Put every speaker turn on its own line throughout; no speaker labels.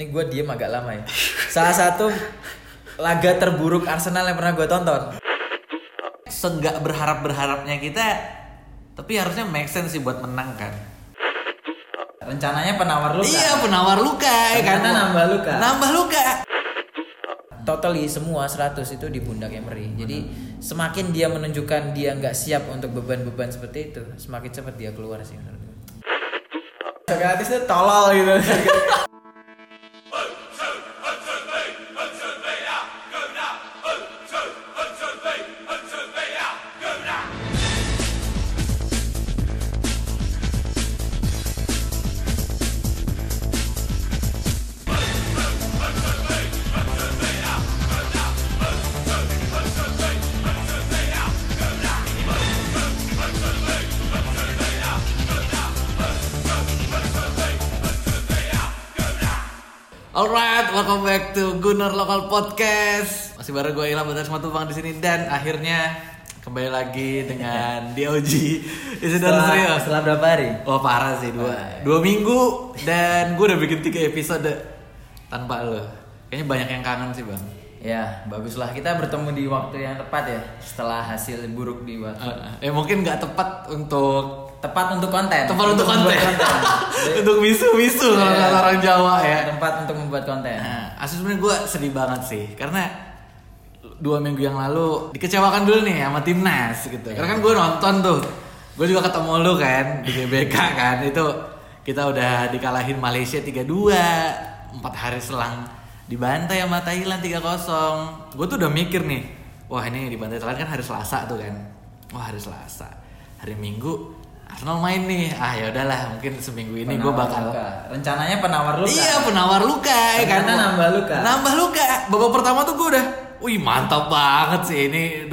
Ini gue diem agak lama ya. Salah satu laga terburuk Arsenal yang pernah gue tonton.
Seenggak berharap-berharapnya kita tapi harusnya make sense sih buat menang kan.
Rencananya penawar luka.
Iya, penawar luka ya.
Ternyata nambah luka.
Nambah luka.
Totally semua 100 itu di pundak Emery. Jadi semakin dia menunjukkan dia nggak siap untuk beban-beban seperti itu, semakin cepat dia keluar sih menurut gue. Sokrates itu tolol gitu.
Gunner Local Podcast. Masih bareng gue Ilham Batas Matubang di sini dan akhirnya kembali lagi dengan DOG. Is it
setelah, setelah berapa hari?
Wah parah sih dua dua minggu dan gue udah bikin tiga episode tanpa lo. Kayaknya banyak yang kangen sih bang.
Ya, baguslah kita bertemu di waktu yang tepat ya setelah hasil buruk di Watford.
Eh, eh mungkin nggak tepat untuk
Tepat untuk konten.
tepat untuk konten,
membuat
untuk misu-misu kalau
Iya.
kata orang Jawa ya.
Tempat untuk membuat konten.
Nah, asli sebenarnya gue sedih banget sih karena dua minggu yang lalu dikecewakan dulu nih sama timnas gitu. Karena kan gue nonton tuh, gue juga ketemu lu kan di GBK kan itu kita udah dikalahin Malaysia 3-2 empat hari selang dibantai sama Thailand 3-0 gue tuh udah mikir nih wah ini dibantai Thailand kan hari Selasa tuh kan wah hari Selasa hari Minggu Arsenal main nih ah ya udahlah mungkin seminggu ini gue bakal
luka. Rencananya penawar luka.
Iya penawar luka ya kan
Ternyata nambah luka.
Nambah luka Babak pertama tuh gue udah Wih mantap banget sih ini 2-0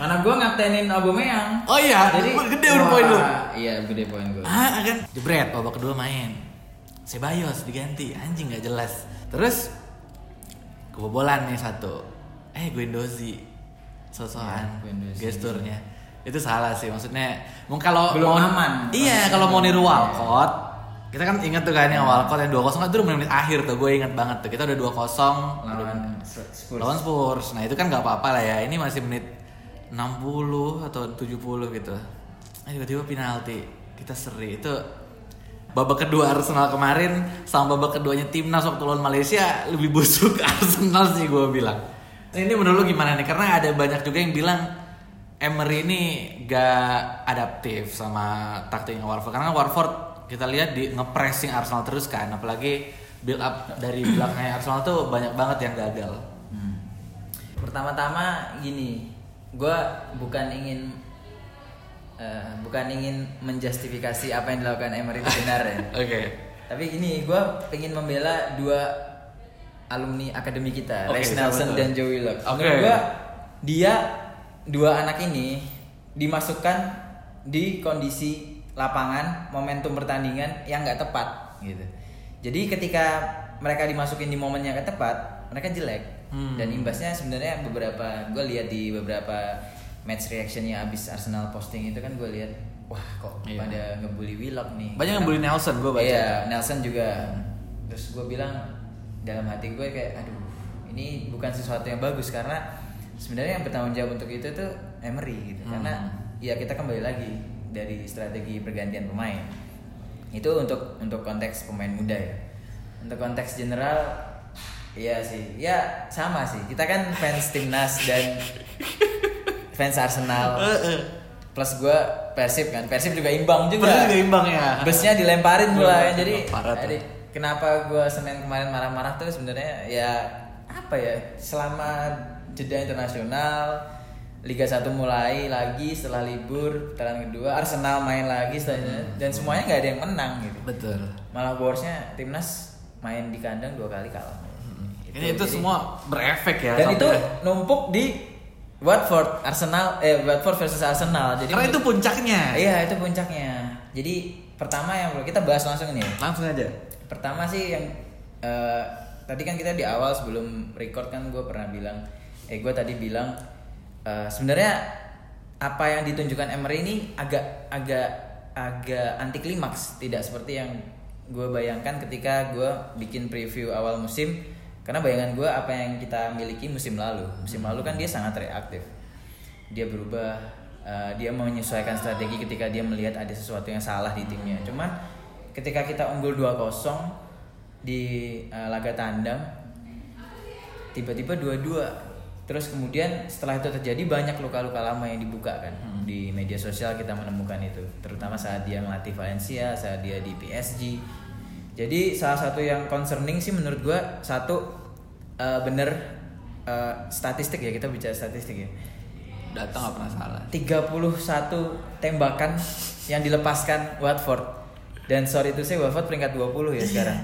Mana gue ngaptenin Aubameyang.
Oh iya
Jadi
gede udah poin lu
Iya, gede poin gue.
Ah kan Jebret babak kedua main Sebayos diganti Anjing gak jelas Terus Kebobolan nih satu Eh Guendouzi Sosokan
Ya.
Gesturnya Itu salah sih maksudnya Mungkin kalau
Belum
mau,
aman.
Iya kalau mau niru. Walcott kita kan ingat tuh kan yang Walcott yang 2-0 kan itu udah menit akhir tuh gue ingat banget tuh kita udah 2-0
Lawan Spurs.
lawan Spurs. Nah itu kan nggak apa-apa lah ya. Ini masih menit 60 atau 70 gitu. Nah tiba-tiba penalti. Kita seri itu babak kedua Arsenal kemarin sama babak keduanya timnas waktu lawan Malaysia lebih busuk Arsenal sih gue bilang. Nah, ini menurut lu gimana nih? Karena ada banyak juga yang bilang Emery ini gak adaptif sama taktiknya Warford. Karena Warford kita lihat di ngepressing Arsenal terus kan, apalagi build up dari belakangnya Arsenal tuh banyak banget yang gagal.
Hmm. Pertama-tama gini, gue bukan ingin eh, bukan ingin menjustifikasi apa yang dilakukan Emery itu benar ya.
Oke.
Tapi gini, gue pengen membela dua alumni akademi kita,
Oke,
Rex Nelson dan Joe Willock.
Oke.
Menurut gue, dia dua anak ini dimasukkan di kondisi lapangan, momentum pertandingan yang nggak tepat, gitu. Jadi ketika mereka dimasukin di momen yang nggak tepat, mereka jelek.
Hmm.
Dan imbasnya sebenarnya beberapa, gue lihat di beberapa match reactionnya abis Arsenal posting itu kan gue lihat, wah kok
Iya.
pada ngebully Willock nih.
Banyak yang bully Nelson gue baca.
Iya, Nelson juga. Terus gue bilang dalam hati gue kayak, aduh, ini bukan sesuatu yang bagus karena sebenarnya yang bertanggung jawab untuk itu tuh Emery gitu.
Hmm.
Karena ya kita kembali lagi dari strategi pergantian pemain. Itu untuk untuk konteks pemain muda ya. Untuk konteks general, iya sih, ya sama sih. Kita kan fans timnas dan fans Arsenal. Plus gue Persib kan, Persib juga imbang juga.
Persib juga imbang ya.
Busnya dilemparin pula kan. Jadi, jadi kenapa gue Senin kemarin marah-marah tuh sebenarnya ya apa ya selama jeda internasional Liga 1 mulai lagi setelah libur putaran kedua Arsenal main lagi setelah dan semuanya nggak ada yang menang gitu
Betul.
malah worstnya timnas main di kandang dua kali kalah
Ini itu
jadi-
semua berefek ya.
dan itu numpuk di Watford Arsenal eh Watford versus Arsenal jadi
karena itu puncaknya.
Iya itu puncaknya. Jadi pertama yang kita bahas langsung ini.
Langsung aja.
Pertama sih yang eh, tadi kan kita di awal sebelum record kan gue pernah bilang, eh gue tadi bilang eh, sebenarnya apa yang ditunjukkan Emery ini agak agak agak anti klimaks, tidak seperti yang gue bayangkan ketika gue bikin preview awal musim. Karena bayangan gue apa yang kita miliki musim lalu. Musim lalu kan dia sangat reaktif. Dia berubah uh, dia menyesuaikan strategi ketika dia melihat ada sesuatu yang salah di timnya. Cuman ketika kita unggul 2-0 di uh, laga tandang tiba-tiba dua-dua terus kemudian setelah itu terjadi banyak luka-luka lama yang dibuka kan.
Hmm.
di media sosial kita menemukan itu. Terutama saat dia melatih Valencia saat dia di PSG jadi salah satu yang concerning sih menurut gua satu uh, bener uh, statistik ya kita bicara statistik ya.
Data nggak pernah salah.
31 tembakan yang dilepaskan Watford. Dan sorry itu saya Watford peringkat 20 ya sekarang.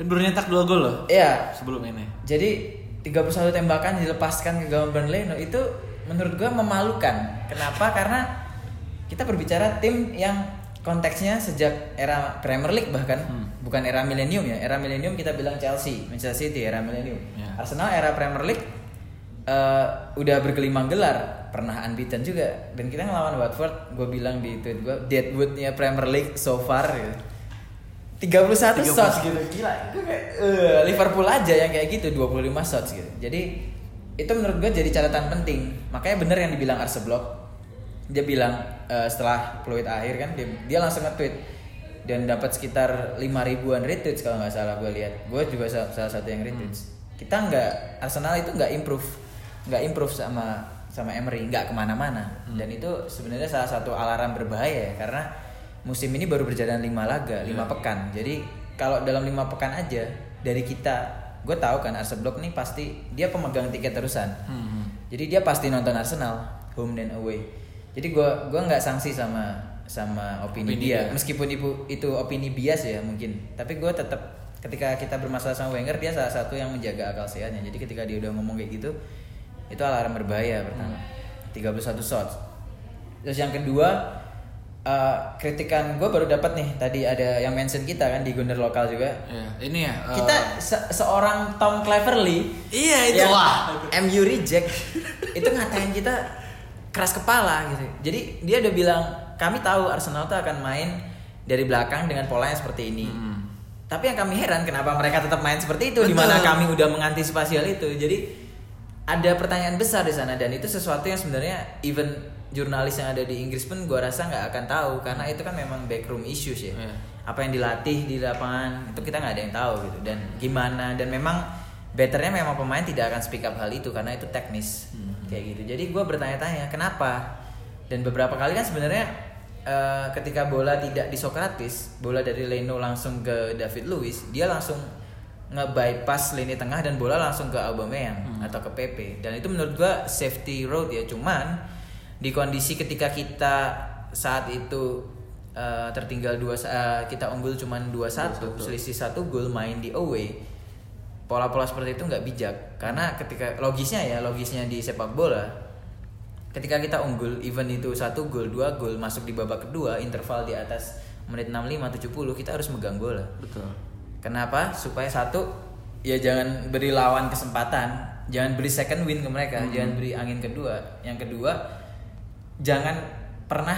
Dan baru nyetak dua gol loh
Iya,
sebelum ini.
jadi 31 tembakan dilepaskan ke gawang Burnley no, itu menurut gua memalukan. Kenapa? Karena kita berbicara tim yang konteksnya sejak era Premier League bahkan
Hmm.
bukan era milenium ya. Era milenium kita bilang Chelsea, Manchester City era milenium.
Ya.
Arsenal era Premier League eh, udah bergelimang gelar, pernah unbeaten juga dan kita ngelawan Watford, gue bilang di tweet gue Deadwoodnya Premier League so far gitu. 31 shots. gitu gila kayak eh, Liverpool aja yang kayak gitu 25 shots gitu. Jadi itu menurut gue jadi catatan penting. Makanya bener yang dibilang Arseblok dia bilang eh, setelah fluid akhir kan dia, dia langsung nge-tweet. Dan dapat sekitar 5 ribuan retweets kalau nggak salah gue lihat. Gue juga salah, satu yang retweets. Kita nggak Arsenal itu nggak improve nggak improve sama sama Emery nggak ke mana-mana. Dan itu sebenarnya salah satu alarm berbahaya ya karena musim ini baru berjalan lima laga lima pekan. Jadi kalau dalam lima pekan aja dari kita gue tahu kan Arsenal nih pasti dia pemegang tiket terusan.
Hmm.
jadi dia pasti nonton Arsenal home dan away. Jadi gue gua nggak sanksi sama sama opini,
Opini
dia.
dia.
meskipun itu itu opini bias ya mungkin. Tapi gue tetap ketika kita bermasalah sama Wenger dia salah satu yang menjaga akal sehatnya. Jadi ketika dia udah ngomong kayak gitu itu alarm berbahaya pertama. 31 shots. Terus yang kedua eh, kritikan gue baru dapat nih tadi ada yang mention kita kan di Gunner lokal juga
Ya, ini ya. eh,
kita se- seorang Tom Cleverley
Iya, itu. Wah.
MU reject itu ngatain kita keras kepala gitu jadi dia udah bilang kami tahu Arsenal tuh akan main dari belakang dengan pola yang seperti ini
Hmm.
tapi yang kami heran kenapa mereka tetap main seperti itu di mana kami udah mengantisipasi hal itu jadi ada pertanyaan besar di sana dan itu sesuatu yang sebenarnya even jurnalis yang ada di Inggris pun gua rasa nggak akan tahu karena itu kan memang backroom issues ya.
Iya.
apa yang dilatih di lapangan itu kita nggak ada yang tahu gitu. Dan gimana dan memang betternya memang pemain tidak akan speak up hal itu karena itu teknis. Kayak gitu. Jadi gue bertanya-tanya kenapa? Dan beberapa kali kan sebenarnya eh, ketika bola tidak di Socrates bola dari Leno langsung ke David Luiz dia langsung nge-bypass lini tengah dan bola langsung ke Aubameyang atau ke Pepe. Dan itu menurut gue safety road ya. Cuman di kondisi ketika kita saat itu eh, tertinggal dua eh, kita unggul cuman 2-1 selisih satu gol main di away pola-pola seperti itu nggak bijak karena ketika logisnya ya logisnya di sepak bola ketika kita unggul even itu satu gol dua gol masuk di babak kedua interval di atas menit 65 70 kita harus megang bola
Betul.
Kenapa? Supaya satu ya jangan beri lawan kesempatan, jangan beri second win ke mereka, jangan beri angin kedua. Yang kedua, jangan pernah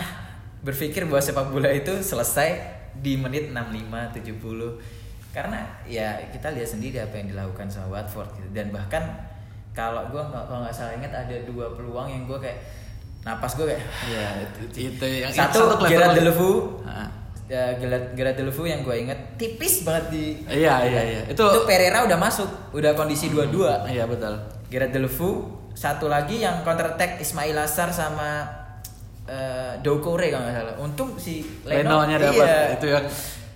berpikir bahwa sepak bola itu selesai di menit 65 70. Karena ya kita lihat sendiri apa yang dilakukan sama Watford gitu. Dan bahkan kalau nggak kalau nggak salah ingat ada dua peluang yang gua kayak napas gua kayak
Iya, itu, itu yang
satu
clever
Gerard
Ah.
ya Gerard Gerard Deulofeu yang gue inget tipis banget di
Iya, iya, iya.
itu,
Itu
Pereira udah masuk udah kondisi dua-dua
Iya, betul.
Gerard Deulofeu satu lagi yang counter attack Ismail Assar sama eh Doucoure kalau nggak salah untung si Leno
Lenonya dapat.
iya.
Itu yang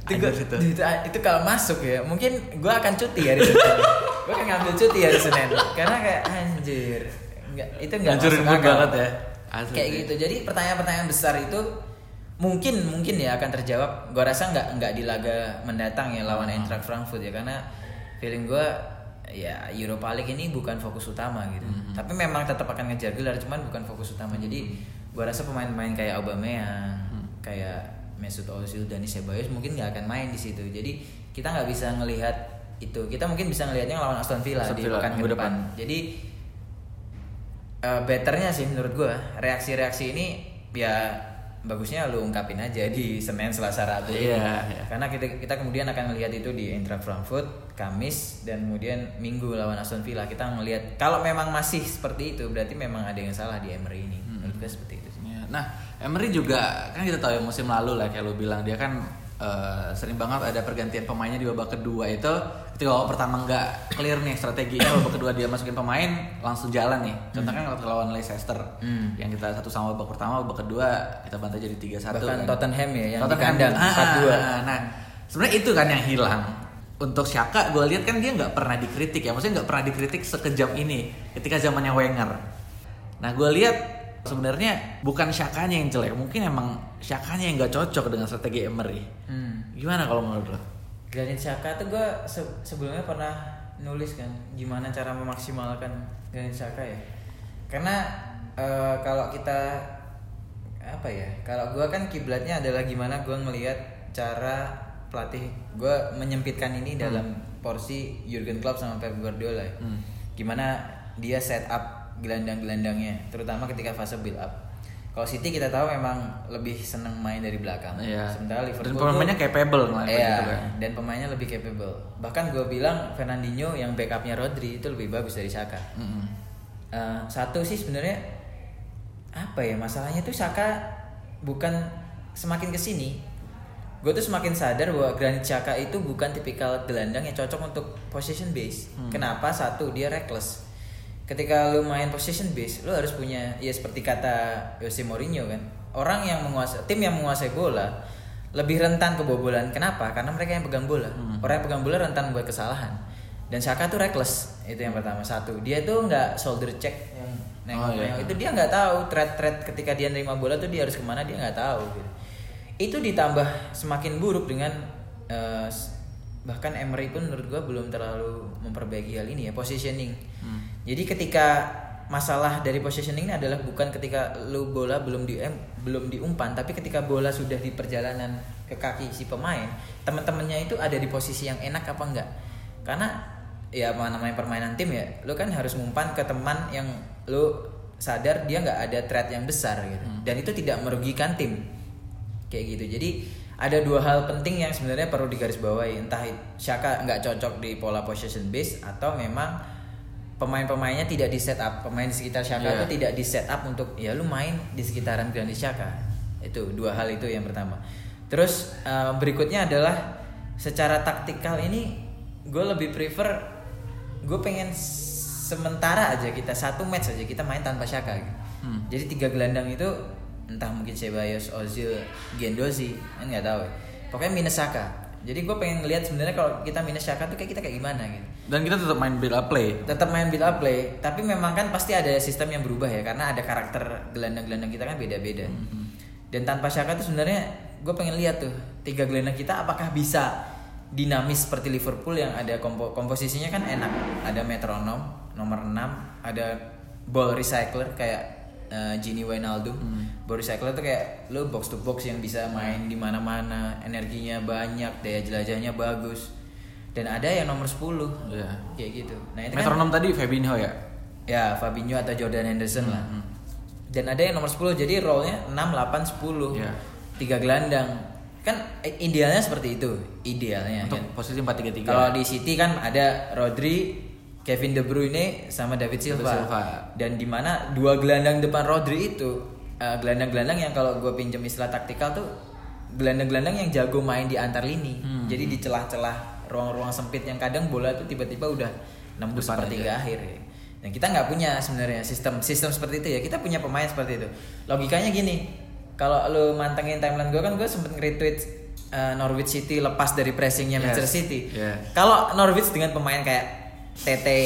itu, gua-
itu.
itu, itu kalau masuk ya mungkin gue akan cuti hari Senin gue akan ngambil cuti hari Senin karena kayak anjir nggak itu nggak
mood
akal.
banget ya. Asli
kayak
sih.
gitu jadi pertanyaan-pertanyaan besar itu mungkin mungkin ya akan terjawab gue rasa nggak nggak di laga mendatang ya lawan
Hmm.
Eintracht Frankfurt ya karena feeling gue ya Europa League ini bukan fokus utama gitu
Hmm.
tapi memang tetap akan ngejar gelar cuman bukan fokus utama jadi gue rasa pemain-pemain kayak Aubameyang
Hmm.
kayak Mesut Ozil dan Ceballos mungkin nggak akan main di situ jadi kita nggak bisa ngelihat itu kita mungkin bisa ngelihatnya lawan Aston Villa
Aston
di pekan ke depan
depan.
jadi eh, betternya sih menurut gue reaksi-reaksi ini ya bagusnya lu ungkapin aja di Senin Selasa Rabu ini.
Iya, iya.
karena kita kita kemudian akan melihat itu di Eintracht Frankfurt Kamis dan kemudian Minggu lawan Aston Villa kita melihat kalau memang masih seperti itu berarti memang ada yang salah di Emery ini
Hmm.
Menurut gue seperti itu sih.
Nah, Emery juga kan kita tahu ya musim lalu lah kayak lu bilang dia kan eh, sering banget ada pergantian pemainnya di babak kedua itu ketika babak pertama nggak clear nih strateginya babak kedua dia masukin pemain langsung jalan nih contohnya kan lawan Leicester
Hmm.
yang kita satu sama babak pertama babak kedua kita bantai jadi 3-1
bahkan
kan.
Tottenham ya yang di
Tottenham.
kandang
Ah,
4-2
ah, ah. Nah, sebenarnya itu kan yang hilang. Untuk Shaka, gue lihat kan dia nggak pernah dikritik ya, maksudnya nggak pernah dikritik sekejam ini ketika zamannya Wenger. Nah, gue lihat sebenarnya bukan Shakanya yang jelek, mungkin emang Shakanya yang nggak cocok dengan strategi Emery.
hmm.
Gimana kalau menurut lo?
Granit Xhaka tuh gue se- sebelumnya pernah nulis kan gimana cara memaksimalkan Granit Xhaka ya karena eh, kalau kita apa ya kalau gue kan kiblatnya adalah gimana gue melihat cara pelatih gue menyempitkan ini dalam porsi Jurgen Klopp sama Pep Guardiola ya.
Hmm.
gimana dia set up gelandang-gelandangnya terutama ketika fase build up kalau City kita tahu memang lebih seneng main dari belakang
Iya.
sementara
Dan
Liverpool
pemainnya
tuh-
capable ngelakuin
Iya,
gitu kan.
dan pemainnya lebih capable. Bahkan gue bilang Fernandinho yang backupnya Rodri itu lebih bagus dari Saka.
Mm-mm.
Eh, satu sih sebenarnya apa ya masalahnya tuh Saka bukan semakin ke sini. Gue tuh semakin sadar bahwa Granit Xhaka itu bukan tipikal gelandang yang cocok untuk position base.
Hmm.
Kenapa? Satu dia reckless. Ketika lu main position base, lu harus punya ya seperti kata Jose Mourinho kan. Orang yang menguasai tim yang menguasai bola lebih rentan kebobolan. Kenapa? Karena mereka yang pegang bola.
Hmm.
Orang yang pegang bola rentan buat kesalahan. Dan Saka tuh reckless. Itu yang pertama. Satu, dia tuh nggak shoulder check yang nengok
Oh, iya.
Itu dia nggak tahu thread-thread ketika dia nerima bola tuh dia harus ke mana dia nggak tahu. Gitu. Itu ditambah semakin buruk dengan s- bahkan Emery pun menurut gua belum terlalu memperbaiki hal ini ya positioning.
Hmm.
Jadi ketika masalah dari positioning ini adalah bukan ketika lu bola belum di em, belum diumpan, tapi ketika bola sudah di perjalanan ke kaki si pemain, teman-temannya itu ada di posisi yang enak apa enggak? Karena ya apa namanya permainan tim ya, lu kan harus ngumpan ke teman yang lu sadar dia nggak ada threat yang besar gitu, dan itu tidak merugikan tim kayak gitu. Jadi ada dua hal penting yang sebenarnya perlu digarisbawahi, entah Shaka nggak cocok di pola position base atau memang pemain-pemainnya tidak di set up pemain di sekitar Shaka
Iya.
itu tidak di set up untuk ya lu main di sekitaran Granit Shaka itu dua hal itu yang pertama terus eh, berikutnya adalah secara taktikal ini gue lebih prefer gue pengen sementara aja kita satu match aja kita main tanpa Shaka.
Hmm.
jadi tiga gelandang itu entah mungkin Ceballos, Ozil, Gendozi kan nggak tahu ya. pokoknya minus Shaka jadi gue pengen ngelihat sebenarnya kalau kita minus Shaka tuh kayak kita kayak gimana gitu.
Dan kita tetap main build up play.
tetap main build up play tapi memang kan pasti ada sistem yang berubah ya karena ada karakter gelandang-gelandang kita kan beda-beda. Dan tanpa Shaka tuh sebenarnya gue pengen lihat tuh tiga gelandang kita apakah bisa dinamis seperti Liverpool yang ada kompo- komposisinya kan enak. Ada metronom nomor 6 ada ball recycler kayak eh, Gini Wijnaldum ball recycler tuh kayak lo box to box yang bisa main di mana-mana energinya banyak daya jelajahnya bagus dan ada yang nomor 10
Iya.
kayak gitu nah itu kan
Metronom tadi Fabinho ya.
ya Fabinho atau Jordan Henderson lah
Hmm.
dan ada yang nomor 10 jadi role-nya 6 8 10
Iya.
tiga gelandang kan eh, idealnya seperti itu idealnya
Untuk
kan
posisi 4-3-3.
kalau di City kan ada Rodri Kevin De Bruyne sama David Silva,
David Silva.
dan di mana dua gelandang depan Rodri itu eh, gelandang-gelandang yang kalau gue pinjam istilah taktikal tuh gelandang-gelandang yang jago main di antar lini
Hmm.
jadi di celah-celah ruang-ruang sempit yang kadang bola tuh tiba-tiba udah nembus
Depan
sepertiga akhir ya. Dan kita nggak punya sebenarnya sistem sistem seperti itu ya. Kita punya pemain seperti itu. Logikanya gini, kalau lu mantengin timeline gue kan gue sempet nge-retweet uh, Norwich City lepas dari pressingnya
Yes.
Manchester City.
Yeah.
Kalau Norwich dengan pemain kayak Tete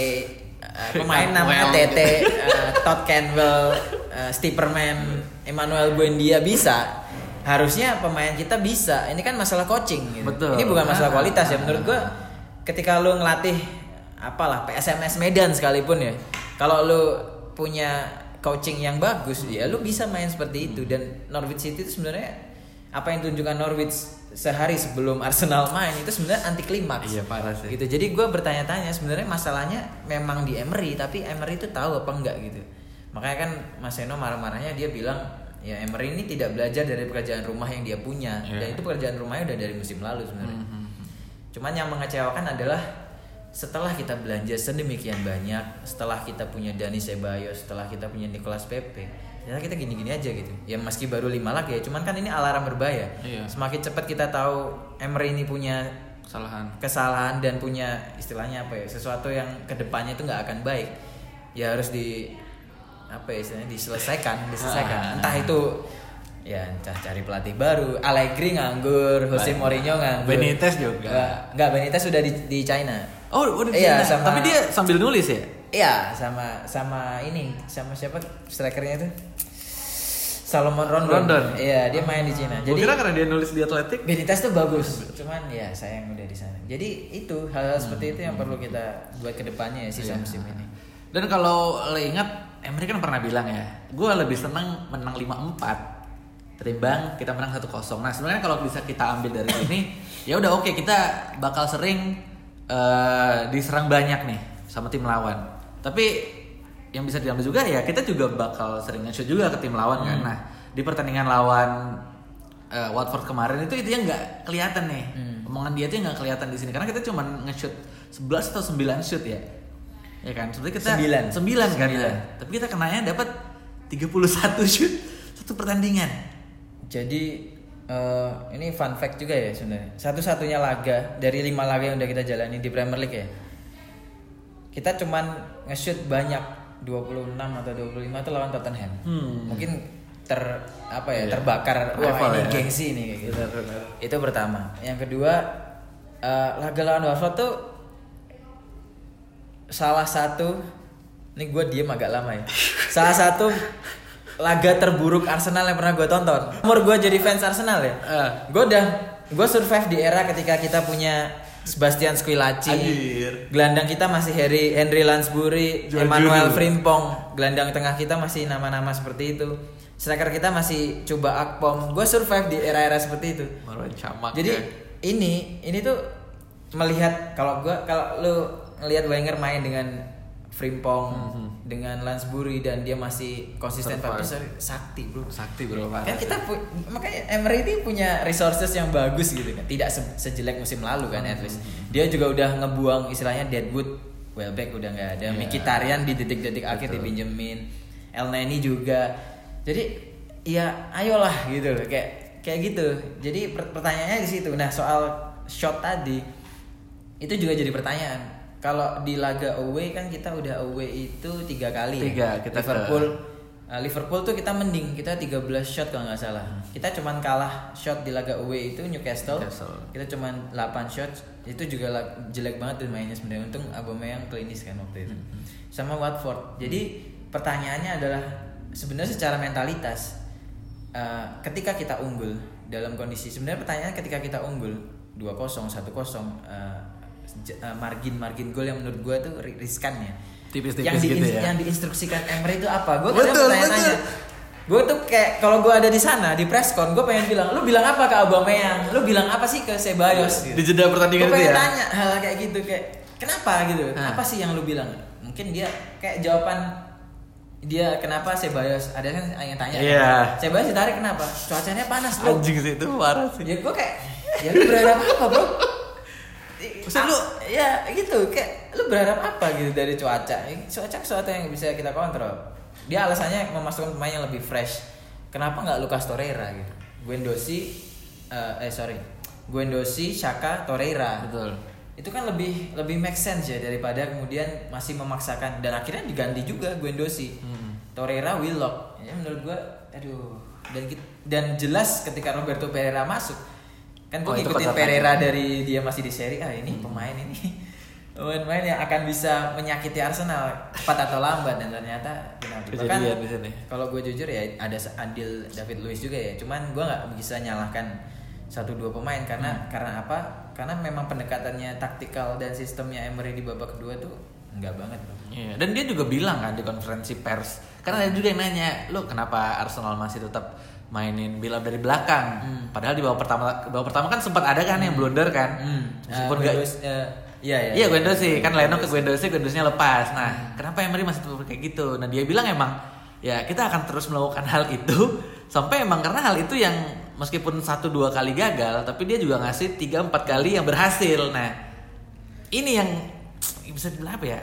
uh, pemain namanya. Tete, uh, Todd Campbell, uh, Stieperman, Emmanuel Buendia bisa. Harusnya pemain kita bisa. Ini kan masalah coaching gitu.
Betul.
Ini bukan masalah
Ah.
kualitas ya menurut gue ketika lu ngelatih apalah PSMS Medan sekalipun ya kalau lu punya coaching yang bagus ya lu bisa main seperti itu dan Norwich City itu sebenarnya apa yang tunjukkan Norwich sehari sebelum Arsenal main itu sebenarnya anti klimaks
Iya, parah sih.
gitu jadi gue bertanya-tanya sebenarnya masalahnya memang di Emery tapi Emery itu tahu apa enggak gitu makanya kan Mas Eno marah-marahnya dia bilang ya Emery ini tidak belajar dari pekerjaan rumah yang dia punya
Iya.
dan itu pekerjaan rumahnya udah dari musim lalu sebenarnya.
Mhm.
Cuman yang mengecewakan adalah setelah kita belanja sedemikian banyak, setelah kita punya Dani Ceballos, setelah kita punya Nicolas Pepe, ternyata kita gini-gini aja gitu. Ya meski baru lima lag ya, cuman kan ini alarm berbahaya.
Iya.
Semakin cepat kita tahu Emery ini punya
kesalahan
kesalahan dan punya istilahnya apa ya sesuatu yang ke depannya itu nggak akan baik ya harus di apa ya istilahnya diselesaikan diselesaikan
Ah.
entah itu ya entah cari pelatih baru Allegri nganggur Jose. Mourinho nganggur
Benitez juga.
nggak Benitez sudah di, di China
oh udah
Iya,
Cina.
sama-
tapi dia sambil nulis ya
iya sama sama ini sama siapa strikernya itu Salomon Rondon,
Rondon.
iya dia main di China
Gua
jadi
kira karena dia nulis di Atletik
Benitez tuh bagus, cuman ya sayang udah di sana. Jadi itu hal-hal seperti itu yang perlu kita buat ke depannya ya sisa
Iya.
musim ini.
Dan kalau lo ingat, Emery kan pernah bilang ya, gue lebih seneng menang 5-4 ketimbang kita menang 1-0. Nah sebenarnya kalau bisa kita ambil dari sini, ya udah oke kita bakal sering eh, diserang banyak nih sama tim lawan. Tapi yang bisa diambil juga ya kita juga bakal sering nge-shoot juga ke tim lawan kan. Nah di pertandingan lawan eh, Watford kemarin itu itu yang nggak kelihatan nih. Omongan dia tuh nggak kelihatan di sini karena kita cuma nge-shoot 11 atau 9 shoot ya. Ya kan, sebenarnya kita
Sembilan.
9 kan
Sembilan.
ya. Tapi kita kenanya dapat 31 shoot satu pertandingan.
Jadi eh, ini fun fact juga ya sebenarnya. Satu-satunya laga dari lima laga yang udah kita jalani di Premier League ya. Kita cuman nge-shoot banyak 26 atau 25 itu lawan Tottenham.
Hmm.
Mungkin ter apa ya
Iya.
terbakar wah ini
ya.
gengsi nih kayak gitu.
Benar-benar.
Itu pertama. Yang kedua eh, laga lawan Watford tuh salah satu ini gue diem agak lama ya. Salah satu laga terburuk Arsenal yang pernah gue tonton. Umur gue jadi fans Arsenal ya.
Eh.
Gue udah gue survive di era ketika kita punya Sebastian Squillaci.
Anjir.
Gelandang kita masih Harry Henry Lansbury,
Jual
Emmanuel. Frimpong. Gelandang tengah kita masih nama-nama seperti itu. Striker kita masih coba Akpom. Gue survive di era-era seperti itu.
Marwan Camak.
Jadi
ya.
ini ini tuh melihat kalau gua kalau lu ngelihat Wenger main dengan Frimpong
Mhm.
Dengan Lansbury dan dia masih konsisten besar sakti bro.
Sakti bro.
Kan kita pu- makanya Emery ini punya resources yang bagus gitu kan. Tidak se- sejelek musim lalu kan at least. Dia juga udah ngebuang istilahnya Deadwood Welbeck udah nggak ada.
Iya.
Mkhitaryan di detik-detik akhir dipinjemin. El Neni juga. Jadi ya ayolah gitu loh kayak kayak gitu. Jadi per- pertanyaannya di situ. Nah soal shot tadi itu juga jadi pertanyaan kalau di laga away kan kita udah away itu tiga kali ya.
Tiga, kita ke-
Liverpool Uh, Liverpool tuh kita mending kita 13 shot kalau nggak salah. Kita cuman kalah shot di laga away itu Newcastle.
Newcastle.
Kita cuman 8 shot. Itu juga jelek banget tuh mainnya sebenarnya. Untung Aubameyang klinis kan waktu itu. Sama Watford. Jadi pertanyaannya adalah sebenarnya secara mentalitas uh, ketika kita unggul dalam kondisi sebenarnya pertanyaannya ketika kita unggul 2-0, 1-0 uh, j- uh, margin margin gol yang menurut gue tuh ri- riskan ya
Tipis-tipis
yang, di,
gitu ya.
yang diinstruksikan Emery itu apa? Gue
Betul,
kadang
betul.
Gue tuh kayak kalau gue ada di sana di presscon, gue pengen bilang, lu bilang apa ke Aubameyang? Lu bilang apa sih ke Ceballos?
di jeda pertandingan
Gue
itu
pengen
ya
tanya hal kayak gitu kayak kenapa gitu?
Hah.
Apa sih yang lu bilang? Mungkin dia kayak jawaban dia kenapa Ceballos ada kan yang tanya
Iya.
Ceballos ditarik kenapa cuacanya panas bro
anjing sih itu parah sih
ya gue kayak ya lu berharap apa bro
Maksud lu-
ya gitu. Kayak lu berharap apa gitu dari cuaca? Cuaca sesuatu yang bisa kita kontrol. Dia alasannya memasukkan pemain yang lebih fresh. Kenapa nggak Lucas Torreira gitu? Guendouzi eh, eh sorry. Guendouzi Shaka Torreira.
Betul.
Itu kan lebih lebih make sense ya daripada kemudian masih memaksakan. Dan akhirnya diganti juga Guendouzi.
Hmm.
Torreira Willock. Ya menurut gua aduh. Dan dan jelas ketika Roberto Pereira masuk kan
Oh,
gua
itu
ngikutin Pereira
aja.
dari dia masih di Serie A ini pemain ini pemain-pemain yang akan bisa menyakiti Arsenal cepat atau lambat dan ternyata penalti bahkan kalau gue jujur ya ada andil David Luiz juga ya cuman gua nggak bisa nyalahkan satu dua pemain karena
Hmm.
karena apa karena memang pendekatannya taktikal dan sistemnya Emery di babak kedua tuh enggak banget.
Iya, dan dia juga bilang kan di konferensi pers, karena ada juga yang nanya, lo kenapa Arsenal masih tetap mainin up dari belakang?
Hmm.
Padahal di babak pertama, babak pertama kan sempat ada kan yang blunder kan, meskipun
Eh,
nggak,
Guendouzi, eh, iya ya
iya Guendouzi kan Leno ke Guendouzi, Guendouzinya lepas. Nah, kenapa Emery masih tetap kayak gitu? Nah dia bilang emang ya kita akan terus melakukan hal itu sampai emang karena hal itu yang meskipun satu dua kali gagal tapi dia juga ngasih tiga empat kali yang berhasil. Nah ini yang bisa dibilang apa ya?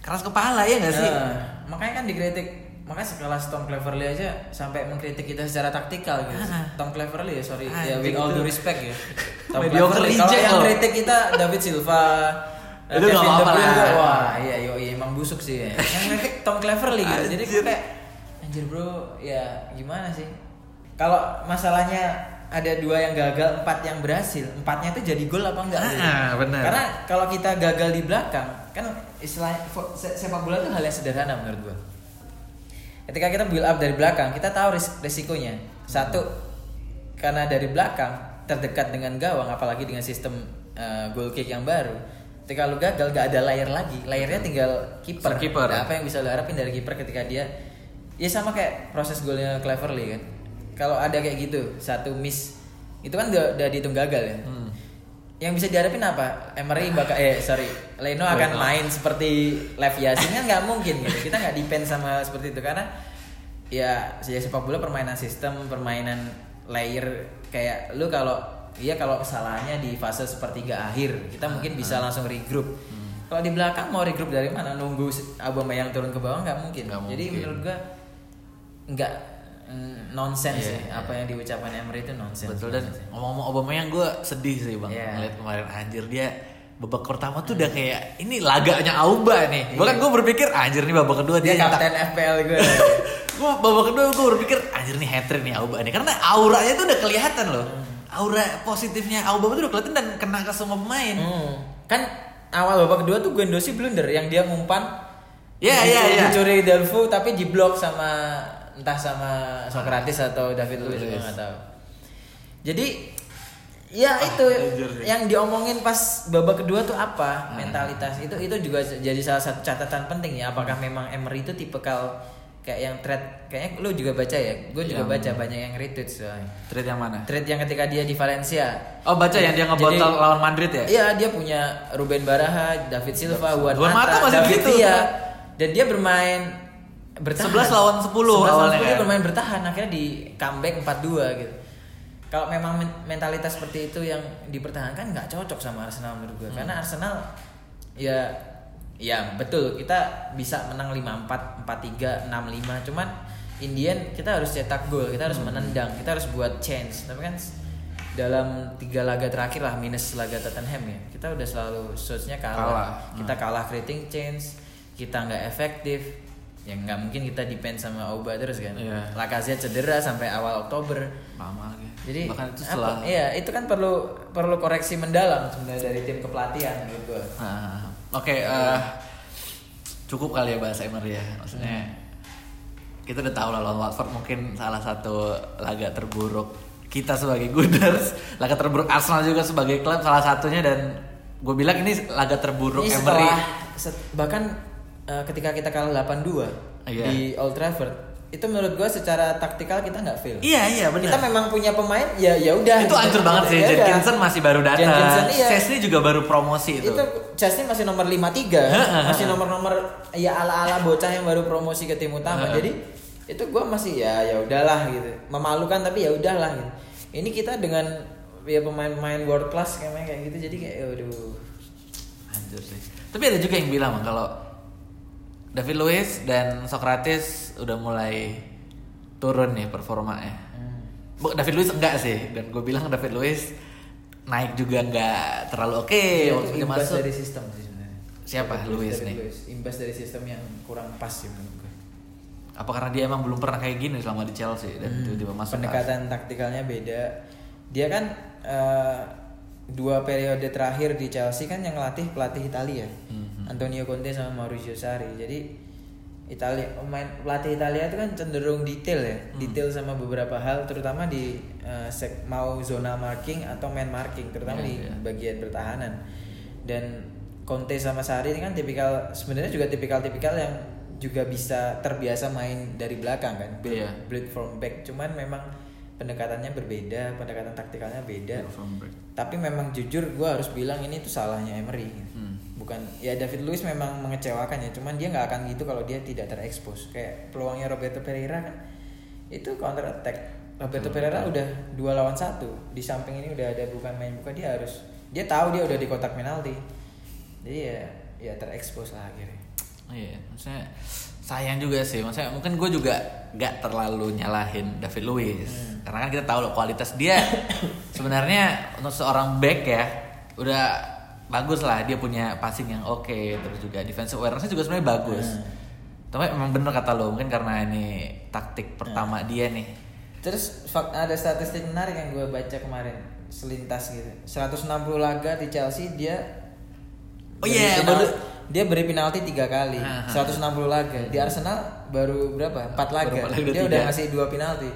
Keras kepala ya nggak sih?
Nah, makanya kan dikritik makanya sekelas Tom Cleverley aja sampai mengkritik kita secara taktikal gitu.
Ah.
Tom Cleverley ya sorry
Ah,
ya with
itu.
all due respect ya. Tom Cleverley kalau yang kritik kita David Silva
Itu
De
apa-apa lah.
wah iya yo iya, emang busuk sih ya. yang kritik Tom Cleverley gitu jadi gue kayak anjir bro ya gimana sih kalau masalahnya ada dua yang gagal empat yang berhasil empatnya itu jadi gol apa enggak gitu.
Ah, benar.
karena kalau kita gagal di belakang kan istilah sepak bola itu hal yang sederhana menurut gua ketika kita build up dari belakang kita tahu ris- risikonya. Satu karena dari belakang terdekat dengan gawang apalagi dengan sistem uh, goal kick yang baru ketika lu gagal gak ada layer lagi. Layernya tinggal kiper.
Kiper.
Nah, apa yang bisa lu harapin dari kiper ketika dia ya sama kayak proses golnya Cleverley kan. Kalau ada kayak gitu satu miss itu kan udah, udah dihitung gagal ya.
Hmm.
Yang bisa diharapin apa? Emery bakal eh sorry, Leno akan
Leno.
main seperti Lev Yasin kan nggak mungkin gitu. Kita nggak depend sama seperti itu karena ya sejak sepak bola permainan sistem, permainan layer kayak lu kalau iya kalau kesalahannya di fase sepertiga akhir kita mungkin bisa langsung regroup. Kalau di belakang mau regroup dari mana? Nunggu Aubameyang turun ke bawah nggak mungkin.
Nggak
Jadi
mungkin.
menurut gua nggak mm, nonsense
Iya,
sih.
iya.
apa yang diucapkan Emery itu nonsense.
Betul dan ngomong-ngomong Aubameyang gue sedih sih bang
Iya.
ngeliat kemarin anjir dia babak pertama tuh udah kayak ini laganya Auba nih. Bahkan
Iya.
gue berpikir anjir nih babak kedua
dia
dia, nyetak
kapten FPL gue.
gue babak kedua gue berpikir anjir nih hat trick nih Auba nih karena auranya tuh udah kelihatan loh. Aura positifnya Auba tuh udah kelihatan dan kena ke semua pemain.
Hmm. Kan awal babak kedua tuh Guendouzi blunder yang dia ngumpan.
Iya, iya, iya.
Dicuri Delfu tapi diblok sama entah sama Socrates atau David Luiz gue nggak tahu. Jadi ya
Ah,
itu
sih.
yang diomongin pas babak kedua tuh apa
Ah.
mentalitas itu itu juga jadi salah satu catatan penting ya apakah memang Emery itu tipe kal kayak yang thread kayaknya lu juga baca ya gue juga
Yang-
baca banyak yang retweet soalnya
Trade yang mana?
Trade yang ketika dia di Valencia.
Oh baca yang dia ngebotol
Jadi-
lawan Madrid ya?
Iya, dia punya Ruben Baraha, David Silva, Juan,
Mata
Mata,
masih
David
begitu.
Villa. Dan dia bermain bertahan.
11 lawan 10
11 lawan
awalnya
10 dia
kan.
bermain bertahan akhirnya di comeback 4-2 gitu. Kalau memang men- mentalitas seperti itu yang dipertahankan nggak cocok sama Arsenal menurut gue.
Hmm.
Karena Arsenal ya ya betul kita bisa menang 5-4, 4-3, 6-5 cuman Indian kita harus cetak gol, kita
Hmm.
harus menendang, kita harus buat chance. Tapi kan dalam tiga laga terakhir lah minus laga Tottenham ya kita udah selalu shotsnya kalah,
Kalah.
kita kalah creating chance kita nggak efektif ya nggak mungkin kita depend sama Auba terus kan
Iya.
Lacazette cedera sampai awal Oktober
Lama lagi.
jadi
bahkan itu
apa,
setelah
iya itu kan perlu perlu koreksi mendalam sebenarnya dari tim kepelatihan menurut gua
Nah, Oke, eh, cukup kali ya bahasa Emery ya. Maksudnya kita udah tahu lah lawan Watford mungkin salah satu laga terburuk kita sebagai Gunners, laga terburuk Arsenal juga sebagai klub salah satunya dan gue bilang ini laga terburuk
ini
Emery.
setelah set- bahkan eh, ketika kita kalah 8-2
Iya.
di Old Trafford itu menurut gua secara taktikal kita nggak fail
Iya iya benar.
kita memang punya pemain ya ya udah
itu
gitu.
hancur banget sih.
Ya.
Jenkinson masih baru datang.
Jenkinson, iya.
Chesney juga baru promosi itu.
itu Chelsea masih nomor 53 masih nomor-nomor ya ala-ala bocah yang baru promosi ke tim utama jadi itu gua masih ya ya udahlah gitu memalukan tapi ya udahlah gitu ini kita dengan ya pemain-pemain world class kayak kayak gitu jadi kayak aduh
Anjir sih. Tapi ada juga yang bilang kalau David Luiz dan Socrates udah mulai turun nih performanya. Bu, David Luiz enggak sih dan gue bilang David Luiz naik juga enggak terlalu oke
Ya,
waktu
itu
dia masuk.
dari sistem sih sebenarnya
Siapa? Luiz nih?
Luiz. imbas dari sistem yang kurang pas sih menurut gue
Apa karena dia emang belum pernah kayak gini selama di Chelsea dan
Hmm,
tiba-tiba masuk
pendekatan taktikalnya beda dia kan eh, dua periode terakhir di Chelsea kan yang ngelatih pelatih Italia
Mhm.
Antonio Conte sama Mauricio Sarri jadi Italia pemain pelatih Italia itu kan cenderung detail ya
Hmm.
detail sama beberapa hal terutama di eh, sek- mau zona marking atau man marking terutama
Iya,
di
iya.
bagian pertahanan dan Conte sama Sarri ini kan tipikal sebenarnya juga tipikal-tipikal yang juga bisa terbiasa main dari belakang kan build,
Iya.
build from back cuman memang pendekatannya berbeda pendekatan taktikalnya beda tapi memang jujur gue harus bilang ini tuh salahnya Emery
Hmm.
Bukan ya David Luiz memang mengecewakan ya cuman dia nggak akan gitu kalau dia tidak terekspos. Kayak peluangnya Roberto Pereira kan itu counter attack. Roberto Pereira udah dua lawan satu. Di samping ini udah ada bukan main buka dia harus dia tahu dia udah di kotak penalti. Jadi ya ya terekspos lah akhirnya.
Iya, maksudnya sayang juga sih. Maksudnya mungkin gue juga nggak terlalu nyalahin David Luiz.
Hmm.
karena kan kita tahu loh kualitas dia. Sebenarnya untuk seorang back ya udah bagus lah dia punya passing yang oke terus juga defensive awareness juga sebenarnya bagus.
Hmm.
Tapi memang bener kata lo mungkin karena ini taktik pertama dia nih.
Terus ada statistik menarik yang gue baca kemarin selintas gitu. 160 laga di Chelsea dia
Oh iya, baru-
dia beri penalti tiga kali.
Ah, ah.
160 laga. Di Arsenal baru berapa? 4 laga.
Baru empat laga,
dia udah ngasih dua penalti.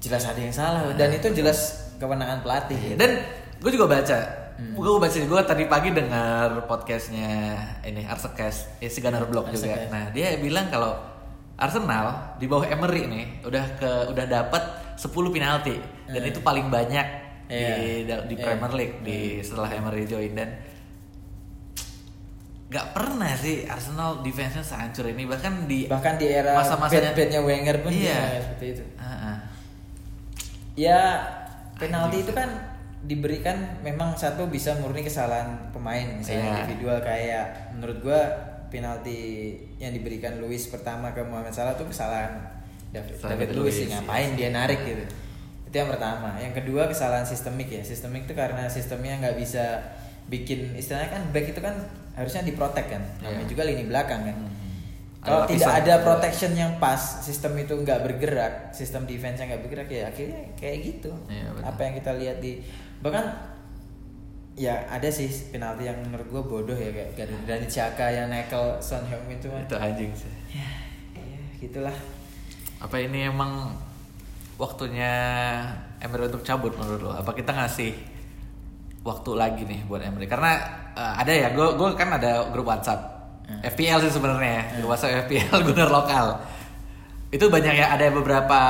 Jelas ada yang salah dan itu jelas kewenangan pelatih. gitu.
Dan gue juga baca, gue baca gue tadi pagi dengar podcastnya ini Arsekes, ya si Gunnar Block juga. Nah dia bilang kalau Arsenal di bawah Emery nih udah ke udah dapat 10 penalti dan itu paling banyak di
Iya.
di
Iya.
Premier League di setelah Emery join dan nggak pernah sih Arsenal defense-nya sehancur ini bahkan di
Bahkan di era
Masa-masanya-
bad-badnya Wenger pun
Iya.
seperti itu.
Ah, ah.
Ya penalti itu kan diberikan memang satu bisa murni kesalahan pemain misalnya
Iya.
individual kayak menurut gua penalti yang diberikan Luis pertama ke Mohamed Salah itu kesalahan David,
David
Luiz sih ngapain
iya.
dia narik gitu itu yang pertama yang kedua kesalahan sistemik ya sistemik itu karena sistemnya nggak bisa bikin istilahnya kan back itu kan harusnya diprotek kan namanya
Iya.
juga lini belakang kan
Mhm.
kalau
Ada
tidak ada protection yang pas sistem itu nggak bergerak sistem defense nya nggak bergerak ya akhirnya kayak gitu
Iya,
apa yang kita lihat di bahkan ya ada sih penalti yang menurut gue bodoh ya kayak Granit Xhaka yang nekel Son Heung-min itu mah
itu anjing sih.
ya, ya gitulah
Apa ini emang waktunya Emery untuk cabut menurut lo? Apa kita ngasih waktu lagi nih buat Emery? Karena eh, ada ya, gue gue kan ada grup WhatsApp
Hmm.
FPL sih sebenarnya, ya, grup WhatsApp FPL Gunner lokal. Itu banyak ya, ada beberapa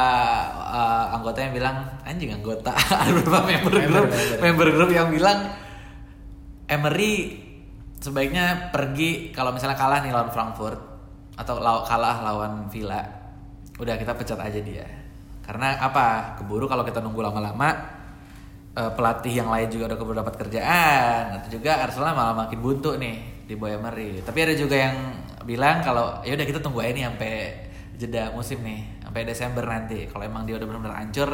eh, anggota yang bilang anjing anggota, ada beberapa member
Member,
grup,
member.
member grup yang bilang Emery sebaiknya pergi kalau misalnya kalah nih lawan Frankfurt atau law- kalah lawan Villa. Udah kita pecat aja dia. Karena apa? Keburu kalau kita nunggu lama-lama eh, pelatih yang lain juga udah keburu dapat kerjaan. Atau juga Arsenal malah makin buntu nih di bawah Emery. Tapi ada juga yang bilang kalau ya udah kita tunggu aja nih sampai jeda musim nih sampai Desember nanti kalau emang dia udah benar-benar hancur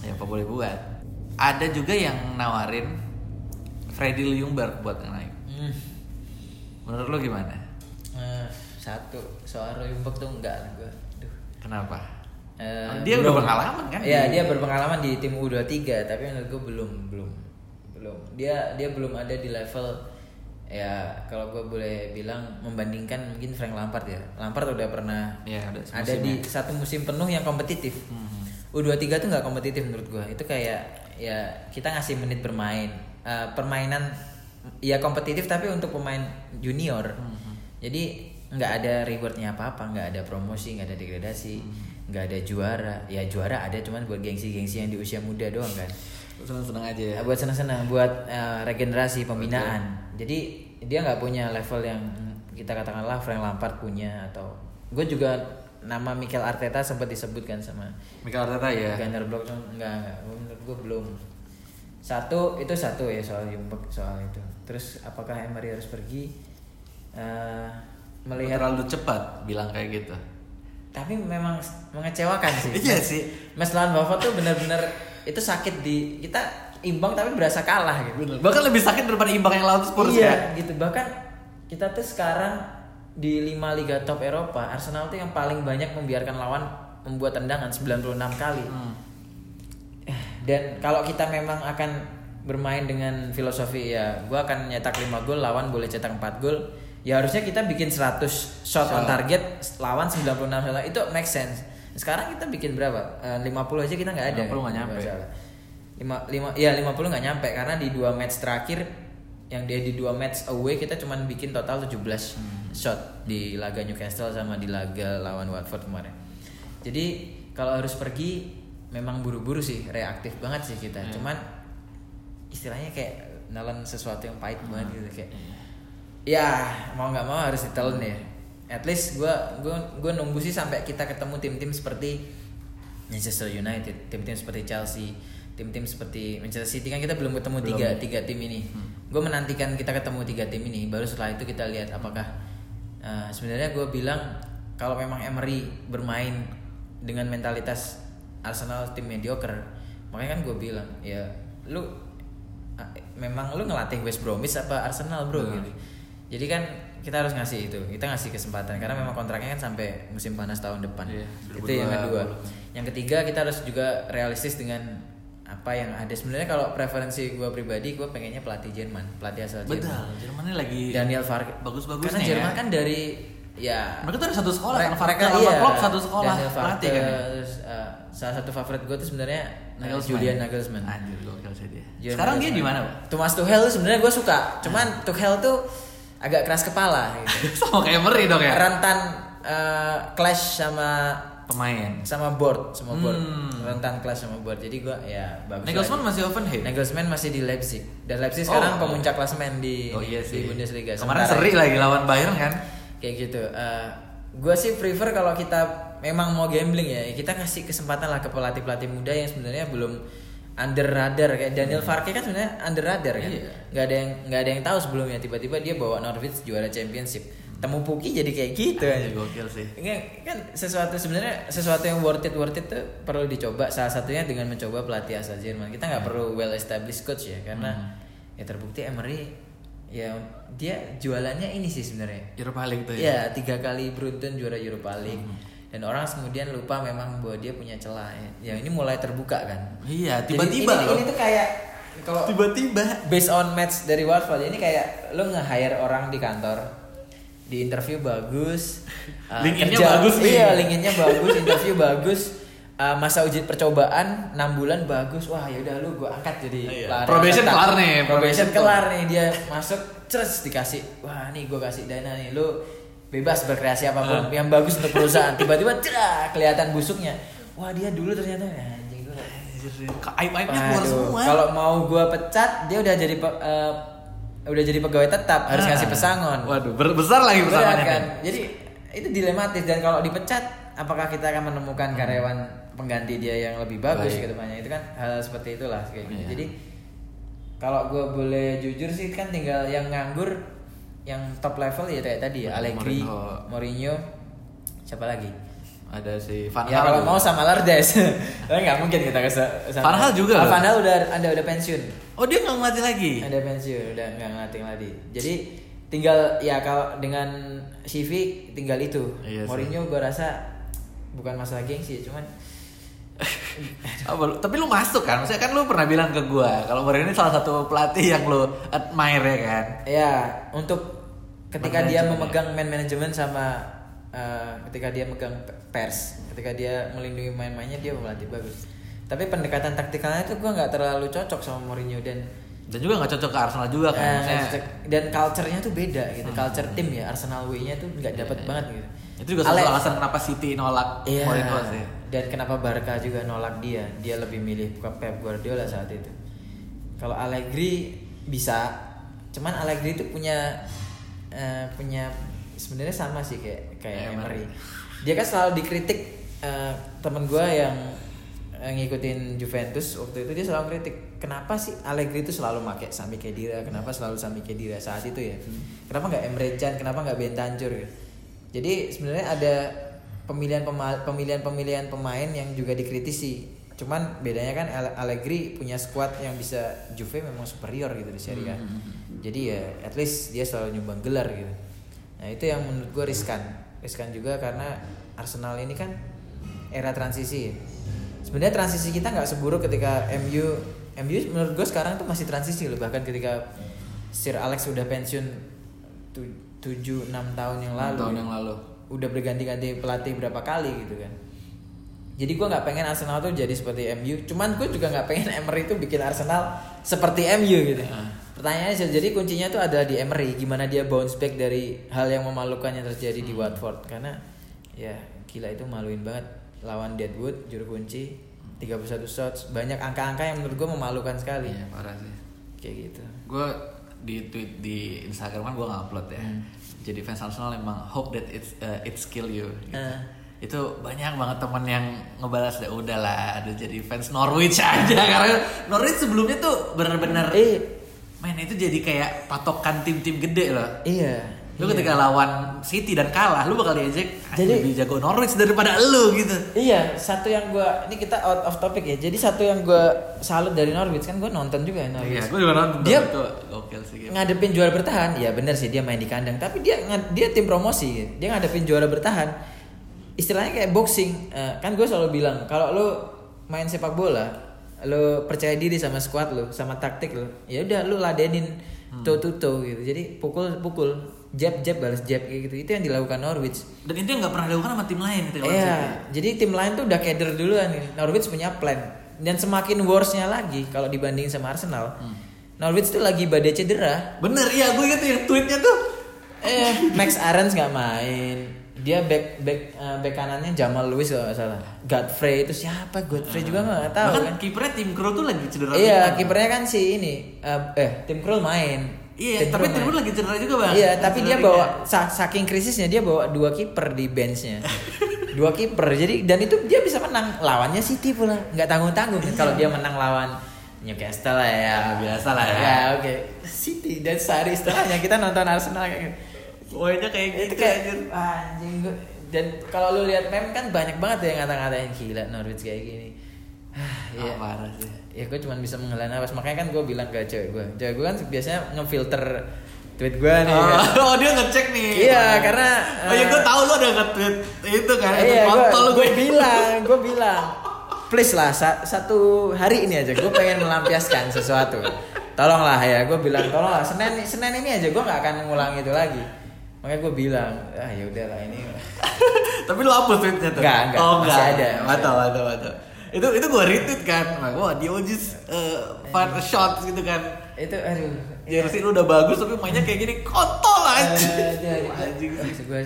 ya apa boleh buat ada juga yang nawarin Freddy Ljungberg buat yang naik
Hmm.
menurut lo gimana
Eh, satu soal Royumbek tuh enggak gue Duh.
kenapa
Eh,
dia udah berpengalaman kan
Iya,
di-
dia berpengalaman di tim U23, tapi menurut gue belum, belum. Belum. Dia dia belum ada di level ya kalau gue boleh bilang membandingkan mungkin Frank Lampard ya. Lampard udah pernah
udah
ada
semusim
di
ya.
satu musim penuh yang kompetitif.
Mhm.
U23 tuh nggak kompetitif menurut gue. Itu kayak ya kita ngasih menit bermain. Eh, permainan ya kompetitif tapi untuk pemain junior.
Mhm.
Jadi nggak ada rewardnya apa-apa, nggak ada promosi, nggak ada degradasi,
Mhm.
nggak ada juara. Ya juara ada cuman buat gengsi-gengsi yang di usia muda doang kan.
seneng-seneng aja ya
Ya, buat senang-senang, buat eh, regenerasi pembinaan. Jadi dia nggak punya level yang kita katakanlah Frank Lampard punya atau gue juga nama Mikel Arteta sempat disebutkan sama
Mikel Arteta ya?
Gunnar Block enggak, enggak. menurut gue belum. Satu itu satu ya soal Jumbek soal itu. Terus apakah Emery harus pergi? Eh, melihat
terlalu cepat bilang kayak gitu.
Tapi memang mengecewakan sih.
Iya sih.
Mas lawan Bava tuh benar-benar itu sakit di kita imbang tapi berasa kalah gitu.
Bahkan lebih sakit daripada imbang yang lawan Spurs
iya
ya.
gitu. Bahkan kita tuh sekarang di 5 liga top Eropa Arsenal tuh yang paling banyak membiarkan lawan membuat tendangan 96 kali.
Hmm.
dan kalau kita memang akan bermain dengan filosofi ya gue akan nyetak 5 gol lawan boleh cetak 4 gol. Ya harusnya kita bikin 100 shot on
Shot.
target lawan 96 shot itu make sense. Sekarang kita bikin berapa? Eh, 50 aja kita nggak ada.
50 nggak nyampe.
Lima lima ya 50 nggak nyampe karena di dua match terakhir yang dia di dua match away kita cuman bikin total 17
Hmm.
shot di laga Newcastle sama di laga lawan Watford kemarin. Jadi kalau harus pergi memang buru-buru sih, reaktif banget sih kita.
Hmm.
Cuman istilahnya kayak nelen sesuatu yang pahit banget gitu kayak ya mau nggak mau harus ditelan ya at least gue gue gue nunggu sih sampai kita ketemu tim-tim seperti Manchester United tim-tim seperti Chelsea tim-tim seperti Manchester City. Kan kita belum ketemu
Belum.
tiga tiga tim ini. Gue menantikan kita ketemu tiga tim ini. Baru setelah itu kita lihat apakah eh, sebenarnya gue bilang kalau memang Emery bermain dengan mentalitas Arsenal tim mediocre makanya kan gue bilang ya lu memang lu ngelatih West Bromwich apa Arsenal bro
Hmm.
gitu. Jadi kan kita harus ngasih itu kita ngasih kesempatan. Karena memang kontraknya kan sampai musim panas tahun depan.
Iya,
itu yang
2020.
kedua. yang ketiga kita harus juga realistis dengan apa yang ada sebenarnya kalau preferensi gue pribadi gue pengennya pelatih Jerman pelatih asal
Betul,
Jerman
Jerman ini lagi
Daniel Farke
bagus-bagusnya
karena
ya.
Jerman kan dari ya
Mereka tuh ada satu sekolah kan,
mereka,
Farke
mereka
sama
iya
Klopp satu sekolah
Daniel Farke,
pelatih kan ya?
terus, uh, salah satu favorit gue tuh sebenarnya
Nagelsmann.
Julian Nagelsmann
Anjir, gokil sih dia.
Julian
Sekarang dia di mana, Pak?
Thomas Tuchel tuh sebenarnya gue suka cuman Tuchel tuh agak keras kepala gitu.
Sama kayak Emery dong ya.
rentan uh, clash sama
Pemain.
sama board sama board
Hmm.
rentan clash sama board jadi gua ya bagus
Nagelsmann
lagi.
masih Hoffenheim.
Nagelsmann masih di Leipzig dan Leipzig
Oh.
sekarang pemuncak klasemen di
Oh iya
di
sih.
Bundesliga
Kemarin
Sementara
seri lagi lawan Bayern kan.
kayak gitu gue sih prefer kalau kita memang mau gambling ya kita kasih kesempatan lah ke pelatih pelatih muda yang sebenarnya belum under radar kayak Daniel Farke kan sebenarnya under radar kan
Iya.
nggak ada yang nggak ada yang tahu sebelumnya tiba-tiba dia bawa Norwich juara championship temu Puki jadi kayak gitu aja
gokil sih.
Ini kan sesuatu sebenarnya sesuatu yang worth it worth it tuh perlu dicoba. Salah satunya dengan mencoba pelatih asal Jerman kita nggak perlu well established coach ya karena ya terbukti Emery ya dia jualannya ini sih sebenarnya.
Europa League tuh ya.
ya tiga kali beruntun juara Europa League. Dan orang kemudian lupa memang bahwa dia punya celah ya. yang ini mulai terbuka kan.
Iya, tiba-tiba
ini, ini tuh kayak kalau
Tiba-tiba.
based on match dari Watford ini kayak lo nge-hire orang di kantor di interview bagus uh,
LinkedIn-nya
kerja-
bagus nih.
iya LinkedIn-nya bagus interview bagus uh, masa uji percobaan 6 bulan bagus wah ya udah lu gua angkat jadi
Iya.
pelari
Probation
tetap.
kelar nih,
probation
probation
kelar nih dia masuk terus dikasih wah nih gua kasih dana nih lu bebas berkreasi apa pun
Ah.
yang bagus untuk perusahaan tiba-tiba cerak kelihatan busuknya wah dia dulu ternyata anjing
keluar
Waduh,
semua.
Kalau mau gua pecat, dia udah jadi eh, udah jadi pegawai tetap, harus
Ah.
ngasih pesangon.
Waduh, ber- besar lagi pesangonnya.
kan? Jadi itu dilematis dan kalau dipecat, apakah kita akan menemukan karyawan pengganti dia yang lebih bagus
Baik.
ke depannya? Itu kan hal seperti itulah kayak gitu.
Iya.
Jadi kalau gua boleh jujur sih kan tinggal yang nganggur yang top level ya kayak tadi ya Allegri,
Mourinho.
Mourinho, siapa lagi?
Ada si Van
Ya kalau mau sama Lardes. Tapi nggak mungkin kita ke.
Van Gaal juga.
Van Gaal udah ada udah pensiun.
Oh, dia nggak ngelatih lagi.
Ada pensiun, udah nggak ngelatih lagi. Jadi tinggal ya kalau dengan CV tinggal itu.
Iya sih.
Mourinho gua rasa bukan masalah gengsi, cuman
Apa lu- tapi lu masuk kan? Maksudnya kan lu pernah bilang ke gua kalau Mourinho ini salah satu pelatih yang lu admire ya kan?
ya untuk ketika
Man
dia
management
memegang man management sama eh, ketika dia megang pe- pers, ketika dia melindungi main-mainnya dia pelatih bagus. Tapi pendekatan taktikalnya itu gua nggak terlalu cocok sama Mourinho dan
Dan juga nggak cocok ke Arsenal juga kan?
Cocok. dan culture-nya tuh beda gitu. Culture tim ya Arsenal way-nya tuh nggak dapat
Iya, iya.
banget gitu.
itu juga salah
Ale-
alasan kenapa City nolak
Iya.
Mourinho sih.
Dan kenapa Barca juga nolak dia? Dia lebih milih bukan Pep Guardiola saat itu. Kalau Allegri bisa, cuman Allegri itu punya eh, punya sebenarnya sama sih kayak kayak Emery.
Emery.
Dia kan selalu dikritik eh, temen gue yang eh, ngikutin Juventus waktu itu dia selalu kritik kenapa sih Allegri itu selalu pakai Sami Khedira? Kenapa selalu Sami Khedira saat itu ya? Kenapa nggak Emre Can? Kenapa nggak Bentancur? Ya? jadi sebenarnya ada pemilihan pemilihan pemilihan pemain yang juga dikritisi. Cuman bedanya kan Allegri punya squad yang bisa Juve memang superior gitu di Serie A. Jadi ya at least dia selalu nyumbang gelar gitu nah itu yang menurut gue riskan riskan juga karena Arsenal ini kan era transisi ya. sebenarnya transisi kita nggak seburuk ketika MU MU menurut gue sekarang tuh masih transisi loh bahkan ketika Sir Alex udah pensiun tu- tujuh enam tahun yang lalu
tahun yang lalu.
udah berganti-ganti pelatih berapa kali gitu kan jadi gue nggak pengen Arsenal tuh jadi seperti MU cuman gue juga nggak pengen Emery itu bikin Arsenal seperti MU gitu
Ah.
Pertanyaannya sih, jadi kuncinya tuh ada di Emery gimana dia bounce back dari hal yang memalukan yang terjadi di Watford karena ya gila itu maluin banget lawan Deadwood juru kunci 31 shots banyak angka-angka yang menurut gue memalukan sekali
Iya, parah sih.
kayak gitu
Gue di tweet di Instagram kan gue nggak upload ya. Jadi fans Arsenal emang hope that it's uh, it's kill you. gitu.
Eh.
Itu banyak banget teman yang ngebalas ya udahlah, ada jadi fans Norwich aja karena Norwich sebelumnya tuh bener-bener
Eh,
main itu jadi kayak patokan tim-tim gede loh.
iya.
Lu
iya.
ketika lawan City dan kalah, lu bakal diejek "Ah,
Jadi-
lebih jago Norwich daripada lu gitu.
Iya, satu yang gua ini kita out of topic ya. Jadi satu yang gua salut dari Norwich kan gua nonton juga ya Norwich.
Iya, gue juga nonton
Dia-
itu gokil sih gitu.
ngadepin juara bertahan ya bener sih dia main di kandang tapi dia dia tim promosi dia ngadepin juara bertahan istilahnya kayak boxing Eh, kan gue selalu bilang kalau lu main sepak bola lu percaya diri sama squad lu sama taktik lu ya udah lu ladenin toe to toe gitu jadi pukul pukul jab jab balas jab kayak gitu itu yang dilakukan Norwich
Dan itu yang nggak pernah dilakukan sama tim lain gitu.
Iya, jadi tim lain tuh udah keder duluan nih. Norwich punya plan. Dan semakin worse-nya lagi kalau dibandingin sama Arsenal. Norwich tuh lagi badai cedera.
Bener, iya gue inget yang tweetnya tuh.
Eh, Max Aarons nggak main. Dia back back eh, back kanannya Jamal Lewis kalau nggak salah. Godfrey itu siapa? Godfrey juga nggak tahu
Bahkan
kan.
kipernya tim Crow tuh lagi cedera.
Iya, kipernya kan si ini eh, eh Tim Krul main.
Iya,
Tim
tapi
Krul
tim. Crow lagi cedera juga bang.
Iya, tapi dia bawa sa- saking krisisnya dia bawa dua kiper di benchnya. dua kiper. Jadi dan itu dia bisa menang lawannya City pula. Nggak tanggung-tanggung kalau dia menang lawan Newcastle lah ya.
Biasa lah ya.
Ya, oke. City dan sehari setelahnya kita nonton Arsenal kayak gitu.
Pokoknya kayak gitu
Itu kayak
anjir.
anjing gua. Dan kalau lu lihat meme kan banyak banget ya yang ngata-ngatain gila Norwich kayak gini. Ah,
Iya. parah sih.
ya gue cuma bisa menghela nafas makanya kan gue bilang ke cewek gue cewek gue kan biasanya ngefilter tweet gue nih
Oh,
kan.
oh, dia ngecek nih.
Iya, karena,
Oh gue
eh,
tahu lu ada nge-tweet itu kan. itu
iya
kontol
gue
gue.
bilang gue bilang please lah sa- satu hari ini aja gue pengen melampiaskan sesuatu tolonglah ya gue bilang tolonglah senin senin ini aja gue nggak akan ngulang itu lagi makanya gue bilang ah ya udahlah ini
Tapi lu hapus tweetnya tuh?
Nggak, nggak.
Oh,
Masih
enggak.
ada, masih
Mantap, mantap, mantap. Itu itu gue retweet kan. Wah, dia ojis uh, fun shots gitu kan.
itu aduh
Jersey lu udah bagus tapi mainnya kayak gini kontol aja. Anjing sih.
gue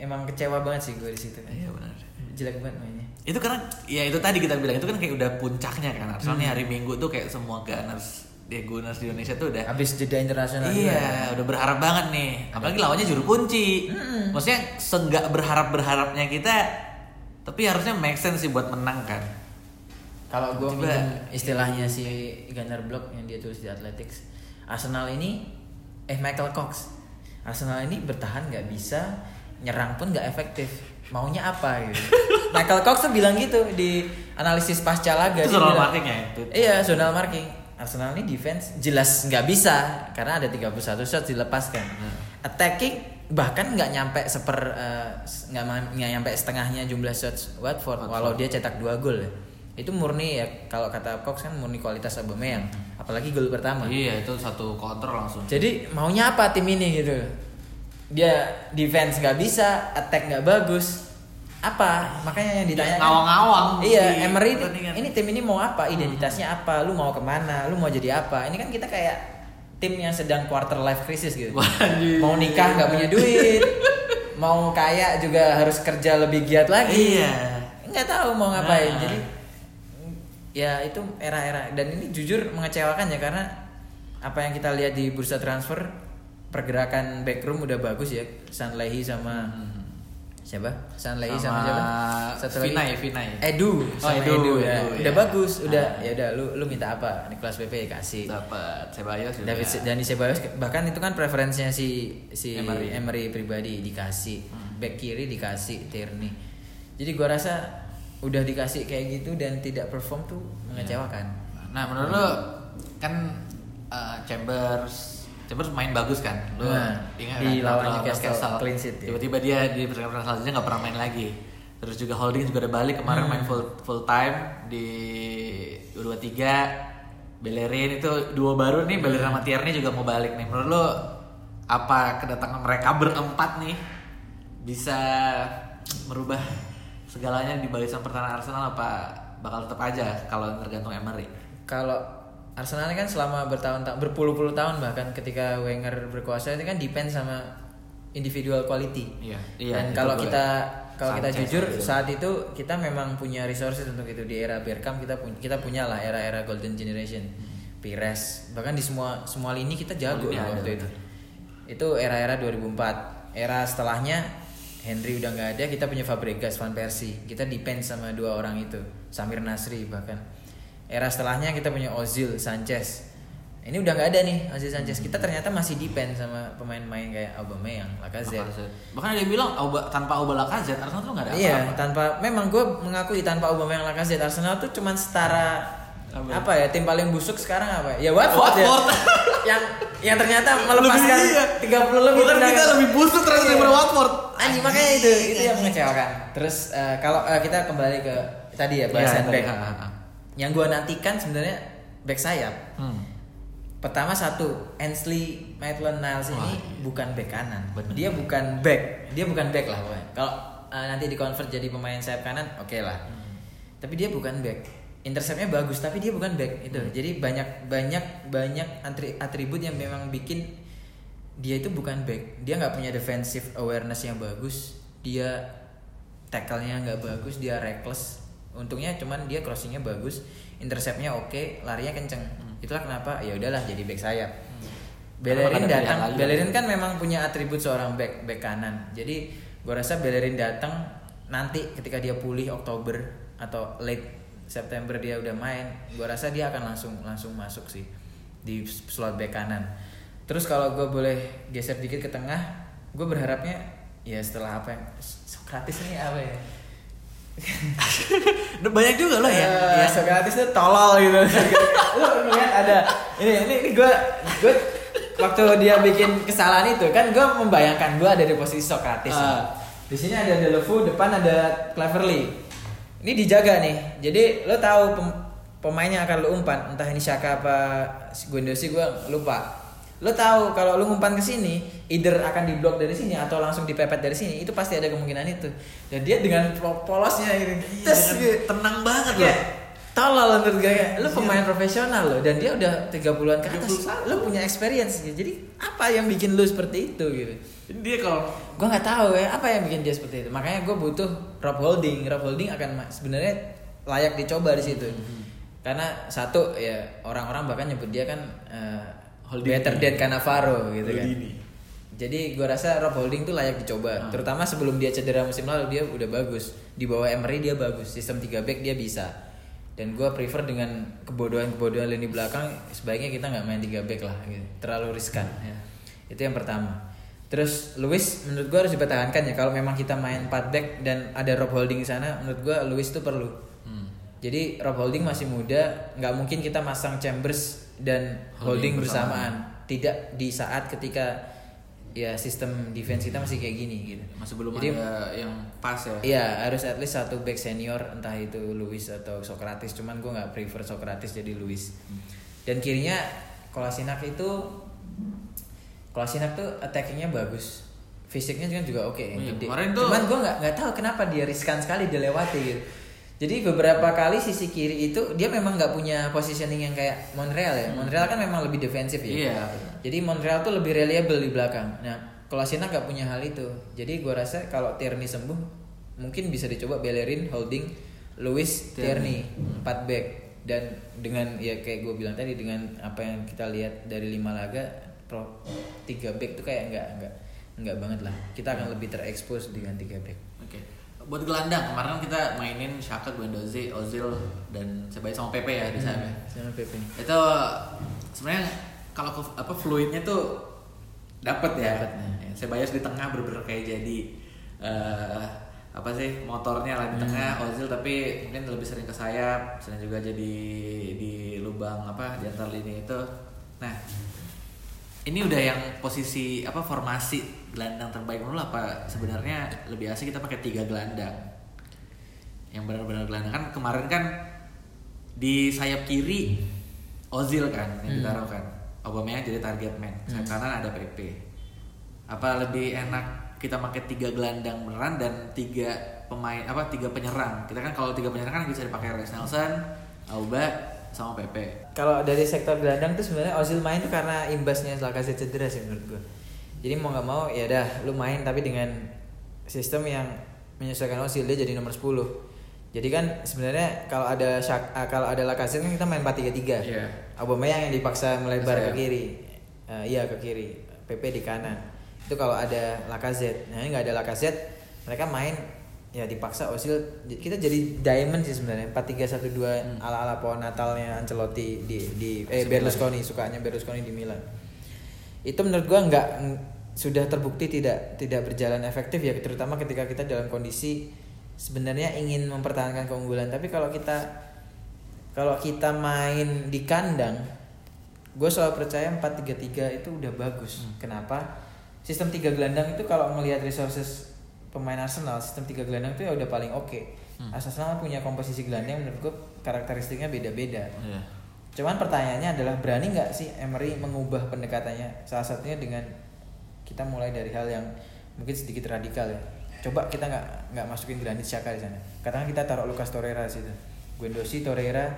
emang kecewa banget sih gue di situ
Iya benar.
jelek banget mainnya
Itu karena ya itu tadi kita bilang itu kan kayak udah puncaknya kan.
Hmm.
Soalnya hari Minggu tuh kayak semua Gunners dia Gunners di Indonesia tuh udah
habis jeda internasional juga.
Iya, udah berharap banget nih. Apalagi lawannya juru kunci. Maksudnya senggak berharap berharapnya kita, tapi harusnya make sense sih buat menang kan.
Kalau gue
Coba.
minjem istilahnya si Gunnar Block yang dia tulis di Athletics, Arsenal ini eh Michael Cox, Arsenal ini bertahan nggak bisa, nyerang pun nggak efektif. Maunya apa gitu? Michael Cox tuh bilang gitu di analisis pasca laga.
Itu zonal marking ya, itu.
Iya, zonal marking. Arsenal ini defense jelas nggak bisa karena ada 31 shots dilepaskan.
Hmm.
Attacking bahkan nggak nyampe seper eh, nggak nggak nyampe setengahnya jumlah shots Watford, walau dia cetak dua gol ya. Itu murni ya kalau kata Cox kan murni kualitas Aubameyang, apalagi gol pertama.
Iya, itu satu counter langsung.
Jadi maunya apa tim ini gitu? Dia defense nggak bisa, attack nggak bagus. Apa? Makanya yang ditanya
Ngawang-ngawang
Iya,
di
Emery ini,
pertandingan.
ini tim ini mau apa? Identitasnya apa? Lu mau ke mana? Lu mau jadi apa? Ini kan kita kayak tim yang sedang quarter life crisis gitu. Mau nikah nggak punya duit, mau kaya juga harus kerja lebih giat lagi.
Iya.
Nggak tahu mau ngapain.
Nah.
Jadi ya itu era-era dan ini jujur mengecewakan ya karena apa yang kita lihat di bursa transfer pergerakan backroom udah bagus ya Sanlehi sama siapa Sanlehi sama,
Sama
siapa
Vinay, Vinay.
Edu sama
Edu,
Edu, ya.
Edu,
udah
ya.
bagus udah
Ah.
ya udah lu lu minta apa Nicholas Pepe kasih
Dapat Ceballos juga.
David Dani Ceballos bahkan itu kan preferensinya si si
Emery.
Emery, pribadi dikasih
Hmm.
back kiri dikasih Tierney jadi gua rasa udah dikasih kayak gitu dan tidak perform tuh mengecewakan
Nah, menurut lo kan uh, Chambers Chambers main bagus kan? Lu
Nah,
ingat
di
kan?
lawan Newcastle, clean sheet, ya.
Tiba-tiba dia di pertandingan selanjutnya nggak pernah main lagi. Terus juga Holding juga udah balik kemarin
Hmm.
main full full time di U23. Bellerin itu dua baru nih, Bellerin sama Tierney juga mau balik nih. Menurut lo apa kedatangan mereka berempat nih bisa merubah segalanya di barisan pertahanan Arsenal apa bakal tetap aja kalau tergantung Emery?
kalau Arsenal kan selama bertahun-tahun berpuluh-puluh tahun bahkan ketika Wenger berkuasa itu kan depend sama individual quality.
Iya, iya,
dan kalau
gue.
kita kalau kita jujur
itu.
saat itu kita memang punya resources untuk itu. Di era Bergkamp kita punya kita punya lah era-era golden generation. Pires bahkan di semua semua lini kita jago
Lini ada,
waktu
benar.
itu itu era-era 2004 era setelahnya Henry udah nggak ada kita punya Fabregas Van Persie. Kita depend sama dua orang itu. Samir Nasri bahkan era setelahnya kita punya Ozil Sanchez ini udah nggak ada nih Ozil Sanchez kita ternyata masih depend sama pemain-pemain kayak Aubameyang Lacazette
Lacazette. Bahkan ada yang bilang Auba, tanpa Auba Lacazette Arsenal tuh nggak ada
Iya,
apa-apa.
tanpa memang gue mengakui tanpa Aubameyang Lacazette Arsenal tuh cuman setara
Apa?
apa, ya tim paling busuk sekarang apa ya Watford,
Watford.
ya yang yang ternyata melepaskan
Lebih, iya.
30 lebih
Bukan kita lebih busuk ternyata
Iya.
daripada Watford.
Anjing makanya itu itu yang mengecewakan terus eh, kalau eh, kita kembali ke tadi ya bahasan
Iya,
back yang gue nantikan sebenarnya back sayap
Hmm.
Pertama satu, Ainsley Maitland-Niles ini
Wah, iya.
bukan back kanan.
Bener.
Dia bukan back, dia bukan back lah pokoknya. Kalau uh, nanti di convert jadi pemain sayap kanan, oke lah.
Hmm.
Tapi dia bukan back. Interceptnya bagus, tapi dia bukan back itu.
Hmm.
Jadi banyak banyak banyak atri- atribut yang memang bikin dia itu bukan back. Dia nggak punya defensive awareness yang bagus. Dia tackle-nya nggak bagus, dia reckless. Untungnya cuman dia crossingnya bagus, interceptnya oke, larinya kenceng. Itulah kenapa ya udahlah jadi back sayap.
Karena
Bellerin datang. Bellerin kan memang punya atribut seorang back back kanan. Jadi gua rasa Bellerin datang nanti ketika dia pulih Oktober atau late September dia udah main, gua rasa dia akan langsung langsung masuk sih di slot back kanan. Terus kalau gue boleh geser dikit ke tengah, gue berharapnya ya setelah apa yang Sokratis ini apa ya?
Udah banyak juga loh ya.
Eh,
ya.
Sokratis itu tolol gitu. Lu ngeliat ada ini ini, ini gue gue waktu dia bikin kesalahan itu kan gue membayangkan gue ada di posisi Sokratis.
Ah.
Di sini ada Delevu, depan ada Cleverly. Ini dijaga nih. Jadi lo tahu pem- pemainnya akan lo umpan, entah ini Shaka apa Guendouzi gue lupa. Lo tahu kalau lo umpan ke sini, either akan diblok dari sini atau langsung dipepet dari sini, itu pasti ada kemungkinan itu. Dan dia dengan po- polosnya ini, tes
Dengan
gitu.
tenang banget
Iya.
loh.
Tolol menurut gue kayak, lu pemain profesional loh dan dia udah 30-an ke atas.
31.
Lu punya experience gitu. Jadi apa yang bikin lu seperti itu gitu?
Dia kalau
Gue nggak tahu ya apa yang bikin dia seperti itu. Makanya gue butuh Rob Holding. Rob Holding akan sebenarnya layak dicoba di situ. Karena satu ya orang-orang bahkan nyebut dia kan eh,
Holding.
better than Cannavaro gitu kan.
Holdini.
Jadi gue rasa Rob Holding tuh layak dicoba.
Hmm.
Terutama sebelum dia cedera musim lalu dia udah bagus. Di bawah Emery dia bagus. Sistem 3 back dia bisa. Dan gue prefer dengan kebodohan-kebodohan lini belakang sebaiknya kita nggak main 3 back lah gitu. Terlalu riskan ya. Itu yang pertama. Terus Luis menurut gue harus dipertahankan ya kalau memang kita main 4 back dan ada Rob Holding di sana menurut gue Luis tuh perlu.
Hmm.
Jadi Rob Holding masih muda, nggak mungkin kita masang Chambers dan
Holding
Holding, bersamaan. Tidak di saat ketika ya sistem defense kita masih kayak gini gitu.
masih belum
Jadi,
ada yang pas ya.
Iya harus at least satu back senior entah itu Luis atau Socrates. Cuman gue nggak prefer Socrates jadi Luis. Dan kirinya Kolasinac itu Kolasinac tuh attackingnya bagus. Fisiknya juga juga oke yang
Iya,
gede.
kemarin tuh-
Cuman gue nggak nggak tahu kenapa dia riskan sekali dilewati gitu. Jadi beberapa kali sisi kiri itu dia memang nggak punya positioning yang kayak Montreal ya. Montreal kan memang lebih defensif ya.
Iya.
Jadi Montreal tuh lebih reliable di belakang. Nah, Kolasinac nggak punya hal itu. Jadi gua rasa kalau Tierney sembuh, mungkin bisa dicoba Bellerin, Holding, Lewis, Tierney, 4 back. Dan dengan ya kayak gue bilang tadi dengan apa yang kita lihat dari lima laga, pro 3 back tuh kayak nggak nggak nggak banget lah. Kita akan lebih terekspos dengan 3 back.
Buat gelandang kemarin kan kita mainin Shaka, Guendouzi, Ozil dan Sebaik sama Pepe ya di sana.
Sama Pepe.
Itu sebenarnya kalau apa fluidnya tuh dapat ya.
Dapet, ya.
Ya, Sebayos di tengah bener-bener kayak jadi eh, apa sih motornya lah di tengah Ozil tapi mungkin lebih sering ke sayap, sering juga jadi di lubang apa di antar lini itu. Nah, ini udah yang posisi apa formasi gelandang terbaik menurut apa sebenarnya? Lebih asik kita pakai tiga gelandang. Yang benar-benar gelandang. Kan kemarin kan di sayap kiri Ozil kan yang
Hmm.
ditaruh kan. Aubameyang jadi target man. Sayap kanan ada PP apa lebih enak kita pakai tiga gelandang beneran dan tiga pemain apa tiga penyerang? Kita kan kalau tiga penyerang kan bisa dipakai Reis Nelson Auba sama PP
Kalau dari sektor gelandang tuh sebenarnya Ozil main tuh karena imbasnya Lacazette cedera sih menurut gue. Jadi mau nggak mau ya dah lu main tapi dengan sistem yang menyesuaikan Ozil dia jadi nomor 10. Jadi kan sebenarnya kalau ada Shak, ah, kalau ada Lacazette kan kita main 4-3-3.
Iya.
Aubameyang yang dipaksa melebar
Saya.
ke kiri. Eh, iya ke kiri. PP di kanan. Itu kalau ada Lacazette. Nah, ini nggak ada Lacazette, mereka main ya dipaksa Ozil kita jadi diamond sih sebenarnya. 4-3-1-2
Hmm.
ala-ala pohon Natalnya Ancelotti di di eh Berlusconi sukanya Berlusconi di Milan. Itu menurut gua nggak ng- sudah terbukti tidak tidak berjalan efektif ya terutama ketika kita dalam kondisi sebenarnya ingin mempertahankan keunggulan. Tapi kalau kita kalau kita main di kandang gue selalu percaya 4-3-3 itu udah bagus. Kenapa? Sistem tiga gelandang itu kalau melihat resources pemain Arsenal sistem tiga gelandang itu ya udah paling oke Arsenal punya komposisi gelandang menurut gue karakteristiknya beda-beda
Iya.
Cuman pertanyaannya adalah berani nggak sih Emery mengubah pendekatannya? Salah satunya dengan kita mulai dari hal yang mungkin sedikit radikal ya. Coba kita nggak nggak masukin Granit Xhaka di sana. Katakan kita taruh Lucas Torreira di situ. Guendouzi, Torreira,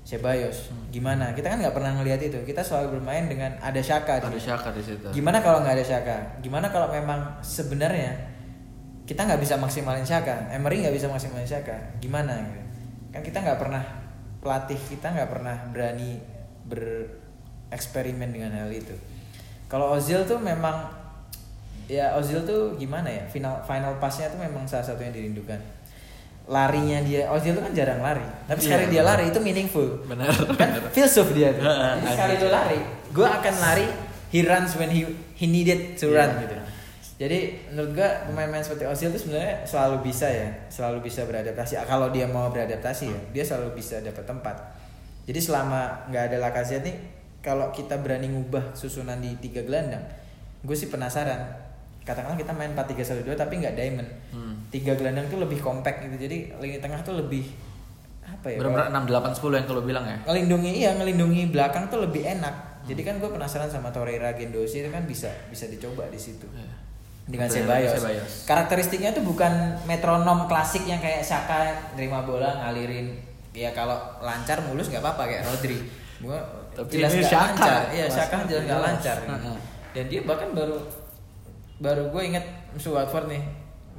Ceballos. Gimana? Kita kan nggak pernah ngelihat itu. Kita selalu bermain dengan ada Xhaka. di
Ada. Shaka di situ.
Gimana kalau nggak ada Xhaka? Gimana kalau memang sebenarnya kita nggak bisa maksimalin Xhaka, Emery nggak bisa maksimalin Xhaka, gimana gitu? Kan kita nggak pernah pelatih kita nggak pernah berani bereksperimen dengan hal itu. Kalau Ozil tuh memang ya Ozil tuh gimana ya final final passnya tuh memang salah satu yang dirindukan. Larinya dia Ozil tuh kan jarang lari, tapi
Iya,
sekali dia lari itu meaningful
Benar.
kan filsuf dia tuh. Sekali lu lari, gue akan lari. He runs when he he needed to
Iya.
run gitu. Jadi menurut gue pemain-pemain seperti Ozil tuh sebenarnya selalu bisa ya, selalu bisa beradaptasi. Ah, Kalau dia mau beradaptasi ya, dia selalu bisa dapat tempat. Jadi selama nggak ada Lacazette nih, kalau kita berani ngubah susunan di tiga gelandang, gue sih penasaran. Katakanlah kita main 4-3-1-2 tapi nggak diamond.
Hmm.
Tiga gelandang tuh lebih compact gitu. Jadi lini tengah tuh lebih apa ya?
Benar-benar 6 8 10 yang kalau bilang ya.
ngelindungi iya ngelindungi belakang tuh lebih enak jadi kan gue penasaran sama Torreira Gendosi itu kan bisa bisa dicoba di situ
Iya.
Dengan Ceballos.
Ceballos.
karakteristiknya tuh bukan metronom klasik yang kayak Saka nerima bola ngalirin. Ya kalau lancar mulus nggak apa-apa kayak Rodri. Gua
Tapi
jelas
ini Xhaka.
lancar. Iya Saka jelas nggak lancar. Dan dia bahkan baru baru gue inget musuh Watford nih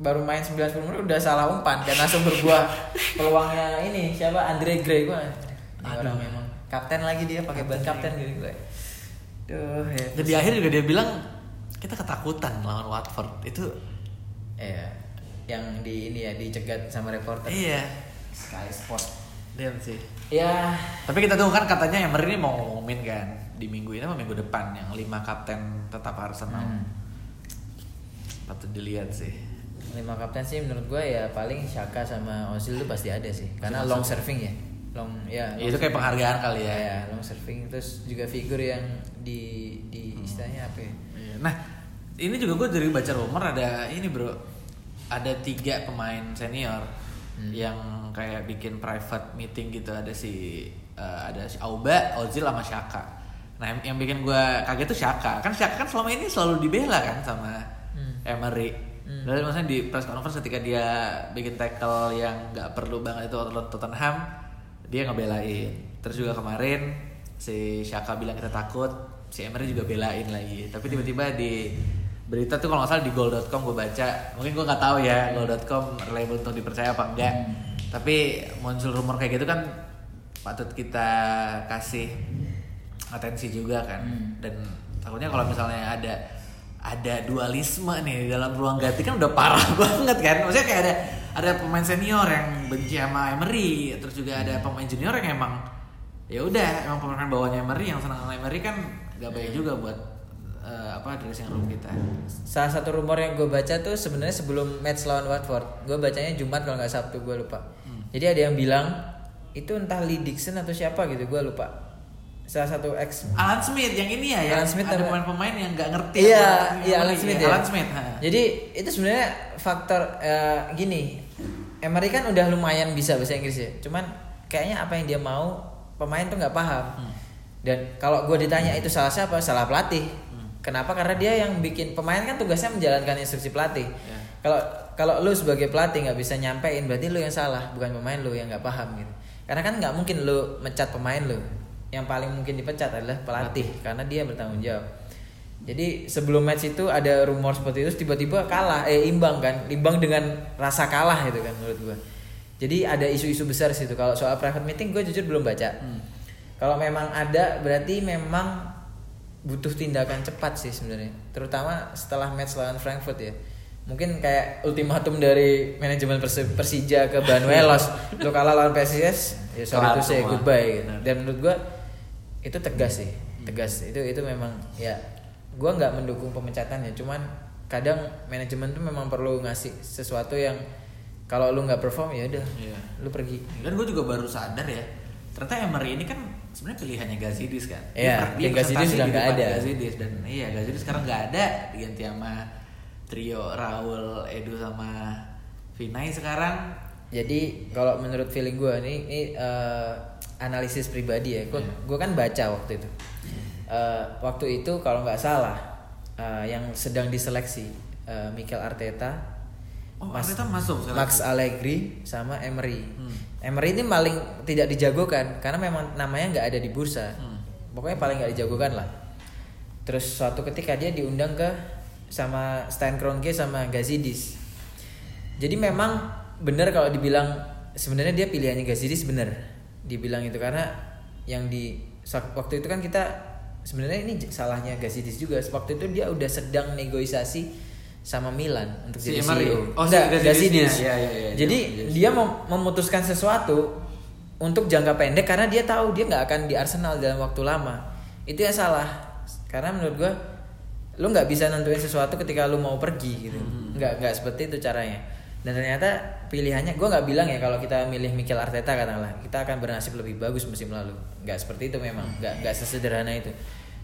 baru main 90 menit udah salah umpan dan langsung berbuah peluangnya ini siapa? Andre Gray gue orang memang kapten lagi dia pakai ban kapten. gitu gue Duh, ya.
Dan di akhir juga dia bilang kita ketakutan lawan Watford. Itu
Iya, yang di ini ya dicegat sama reporter.
iya.
Sky Sport.
Damn sih.
Ya,
Tapi kita tunggu kan katanya Emery ini mau ngumumin kan di minggu ini apa minggu depan yang lima kapten tetap Arsenal.
Hmm.
Patut dilihat sih.
lima kapten sih menurut gue ya paling Shaka sama Ozil tuh pasti ada sih. Karena long serving ya. Long ya.
Ya,
long
itu kayak penghargaan kali ya.
Ya, long serving terus juga figur yang di di istilahnya apa ya?
Nah, ini juga gue dari baca rumor ada ini bro, ada tiga pemain senior
Hmm.
yang kayak bikin private meeting gitu. Ada si eh, ada si Auba, Ozil sama Shaka. Nah, yang, yang bikin gue kaget tuh Shaka. Kan Shaka kan selama ini selalu dibela kan sama
Hmm.
Emery.
Hmm.
Dan maksudnya di press conference ketika dia bikin tackle yang nggak perlu banget itu Tottenham, dia ngebelain. Terus juga kemarin si Shaka bilang kita takut, si Emery juga belain lagi. Tapi tiba-tiba di berita tuh kalau nggak salah di goal.com gue baca, mungkin gue nggak tahu ya goal.com reliable untuk dipercaya apa enggak. Tapi muncul rumor kayak gitu kan patut kita kasih atensi juga kan.
Hmm.
Dan takutnya kalau misalnya ada ada dualisme nih di dalam ruang ganti kan udah parah banget kan. Maksudnya kayak ada ada pemain senior yang benci sama Emery, terus juga ada pemain junior yang emang ya udah emang pemain bawahnya Emery yang senang sama Emery kan gak baik juga buat eh, apa dressing room kita.
Salah satu rumor yang gue baca tuh sebenarnya sebelum match lawan Watford, gue bacanya Jumat kalau nggak Sabtu gue lupa.
Hmm.
Jadi ada yang bilang itu entah Lee Dixon atau siapa gitu, gue lupa. Salah satu ex
Alan Smith yang ini ya, yang
Alan Smith
ada pemain-pemain yang nggak ngerti.
Iya, iya Alan. Smith
Iya,
ya.
Alan Smith. ha.
Jadi itu sebenarnya faktor eh, gini. Emery kan udah lumayan bisa bahasa Inggris ya. Cuman kayaknya apa yang dia mau pemain tuh nggak paham.
Hmm.
Dan kalau gue ditanya itu salah siapa? Salah pelatih.
Hmm.
Kenapa? Karena dia yang bikin pemain kan tugasnya menjalankan instruksi pelatih.
Ya.
Kalau kalau lu sebagai pelatih nggak bisa nyampein berarti lu yang salah, bukan pemain lu yang nggak paham gitu. Karena kan nggak mungkin lu mecat pemain lu. Yang paling mungkin dipecat adalah pelatih karena dia bertanggung jawab. Jadi sebelum match itu ada rumor seperti itu tiba-tiba kalah eh imbang kan, imbang dengan rasa kalah itu kan menurut gua. Jadi ada isu-isu besar situ. Kalau soal private meeting gue jujur belum baca.
Hmm.
Kalau memang ada berarti memang butuh tindakan cepat sih sebenarnya. Terutama setelah match lawan Frankfurt ya. Mungkin kayak ultimatum dari manajemen Persi- Persija ke Banuelos. Lo kalah lawan PSIS, ya sorry
Kelar
to say
semua.
goodbye gitu. Dan menurut gua itu tegas sih. Tegas. Itu itu memang ya gua nggak mendukung pemecatannya, cuman kadang manajemen tuh memang perlu ngasih sesuatu yang kalau lu nggak perform ya udah,
Iya.
lu pergi.
Dan gue juga baru sadar ya, ternyata Emery ini kan sebenarnya pilihannya Gazidis kan.
Iya,
Dia
dan Gazidis
presentasi
sudah nggak ada.
Gazidis dan iya Gazidis sekarang nggak ada diganti sama trio Raul, Edu sama Vinay sekarang.
Jadi kalau menurut feeling gue ini, ini eh, analisis pribadi ya, gue
Iya.
kan baca waktu itu. Eh, waktu itu kalau nggak salah eh, yang sedang diseleksi eh, Mikel Arteta,
Oh,
Mas-
Arteta masuk seleksi.
Max Allegri sama Emery.
Hmm.
Emery ini paling tidak dijagokan karena memang namanya nggak ada di bursa.
Hmm.
Pokoknya paling nggak dijagokan lah. Terus suatu ketika dia diundang ke sama Stan Kroenke sama Gazidis. Jadi memang benar kalau dibilang sebenarnya dia pilihannya Gazidis benar. Dibilang itu karena yang di waktu itu kan kita sebenarnya ini salahnya Gazidis juga. Waktu itu dia udah sedang negosiasi sama Milan untuk
Si
jadi
Emery?
CEO.
Oh, si
Enggak,
Gazidisnya.
Gazidis.
Iya, iya, iya,
Jadi
iya.
dia mem- memutuskan sesuatu untuk jangka pendek karena dia tahu dia nggak akan di Arsenal dalam waktu lama. Itu yang salah. Karena menurut gua lu nggak bisa nentuin sesuatu ketika lu mau pergi gitu.
Hmm.
Nggak nggak seperti itu caranya. Dan ternyata pilihannya gua nggak bilang ya kalau kita milih Mikel Arteta katakanlah kita akan bernasib lebih bagus musim lalu. Nggak seperti itu memang. Nggak nggak sesederhana itu.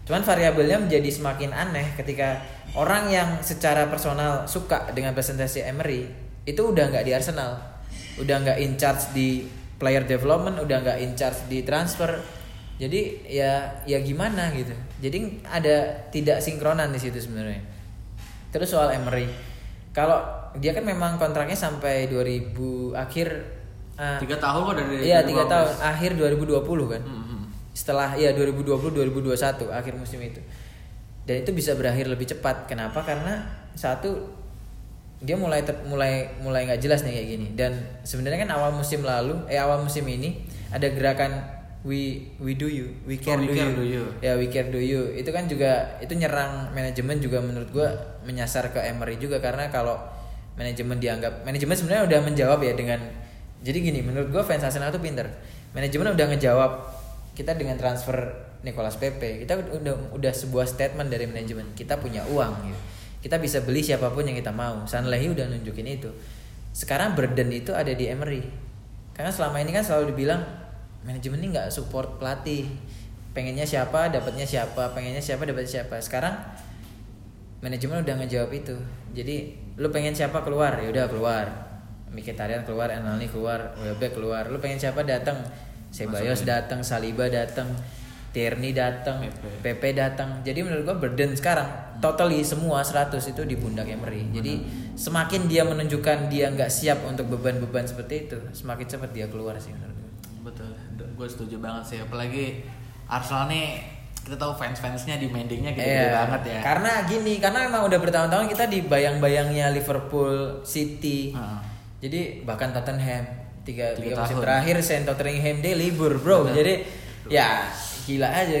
Cuman variabelnya menjadi semakin aneh ketika orang yang secara personal suka dengan presentasi Emery itu udah nggak di Arsenal, udah nggak in charge di player development, udah nggak in charge di transfer. Jadi ya ya gimana gitu. Jadi ada tidak sinkronan di situ sebenarnya. Terus soal Emery, kalau dia kan memang kontraknya sampai 2000 akhir ah,
Tiga tahun kok dari
Iya tiga
2015.
tahun akhir 2020 kan
Hmm, hmm.
Setelah ya 2020 2021 akhir musim itu. Dan itu bisa berakhir lebih cepat. Kenapa? Karena satu dia mulai ter- mulai mulai nggak jelas nih kayak gini. Dan sebenarnya kan awal musim lalu eh awal musim ini ada gerakan we we do you we care,
Oh, we
do,
care
you.
do you.
ya we care do you. Itu kan juga itu nyerang manajemen juga menurut gua menyasar ke Emery juga. Karena kalau manajemen dianggap manajemen sebenarnya udah menjawab ya dengan jadi gini menurut gua fans Arsenal tuh pinter. Manajemen udah ngejawab kita dengan transfer Nicolas Pepe kita udah udah sebuah statement dari manajemen kita punya uang gitu kita bisa beli siapa pun yang kita mau. Sanlehi udah nunjukin itu. Sekarang burden itu ada di Emery. Karena selama ini kan selalu dibilang manajemen ini nggak support pelatih. Pengennya siapa dapatnya siapa pengennya siapa dapatnya siapa. Sekarang manajemen udah ngejawab itu. Jadi lu pengen siapa keluar? Ya udah keluar. Mkhitaryan keluar Enalni keluar Welbeck keluar. Lu pengen siapa datang Sebayos
Masukin.
datang Saliba datang Tierney datang
Pepe.
Pepe datang jadi menurut gua burden sekarang totally semua 100 itu di pundak Emery jadi semakin dia menunjukkan dia nggak siap untuk beban-beban seperti itu semakin cepat dia keluar sih menurut gua
Betul, gue setuju banget sih. Apalagi Arsenal nih kita tahu fans-fansnya demandingnya gede-gede
Iya,
banget ya.
Karena gini, karena emang udah bertahun-tahun kita di bayang-bayangnya Liverpool, City.
Heeh.
Jadi bahkan Tottenham tiga,
Tiga
tiga musim
tahun.
terakhir Saint Tottenham dia libur bro.
Benar.
Jadi ya gila aja.